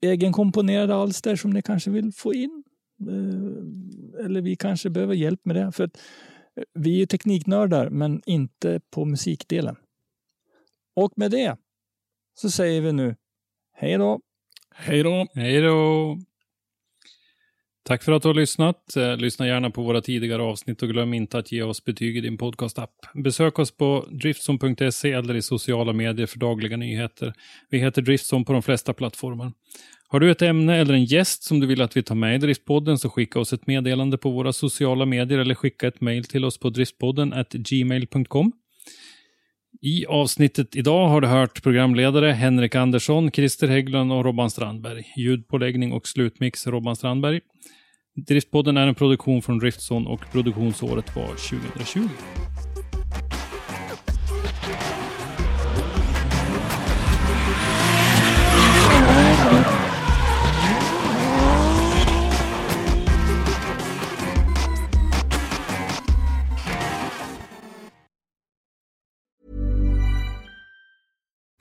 egenkomponerade alster som ni kanske vill få in. Eh, eller vi kanske behöver hjälp med det. För att eh, vi är tekniknördar, men inte på musikdelen. Och med det så säger vi nu hej då. Hej då! Hej då! Tack för att du har lyssnat. Eh, Lyssna gärna på våra tidigare avsnitt och glöm inte att ge oss betyg i din podcastapp. Besök oss på driftson.se eller i sociala medier för dagliga nyheter. Vi heter Driftson på de flesta plattformar. Har du ett ämne eller en gäst som du vill att vi tar med i Driftpodden så skicka oss ett meddelande på våra sociala medier eller skicka ett mejl till oss på driftpodden gmail.com. I avsnittet idag har du hört programledare Henrik Andersson, Christer Hägglund och Robban Strandberg. Ljudpåläggning och slutmix Robban Strandberg. Driftpodden är en produktion från Driftson och produktionsåret var 2020.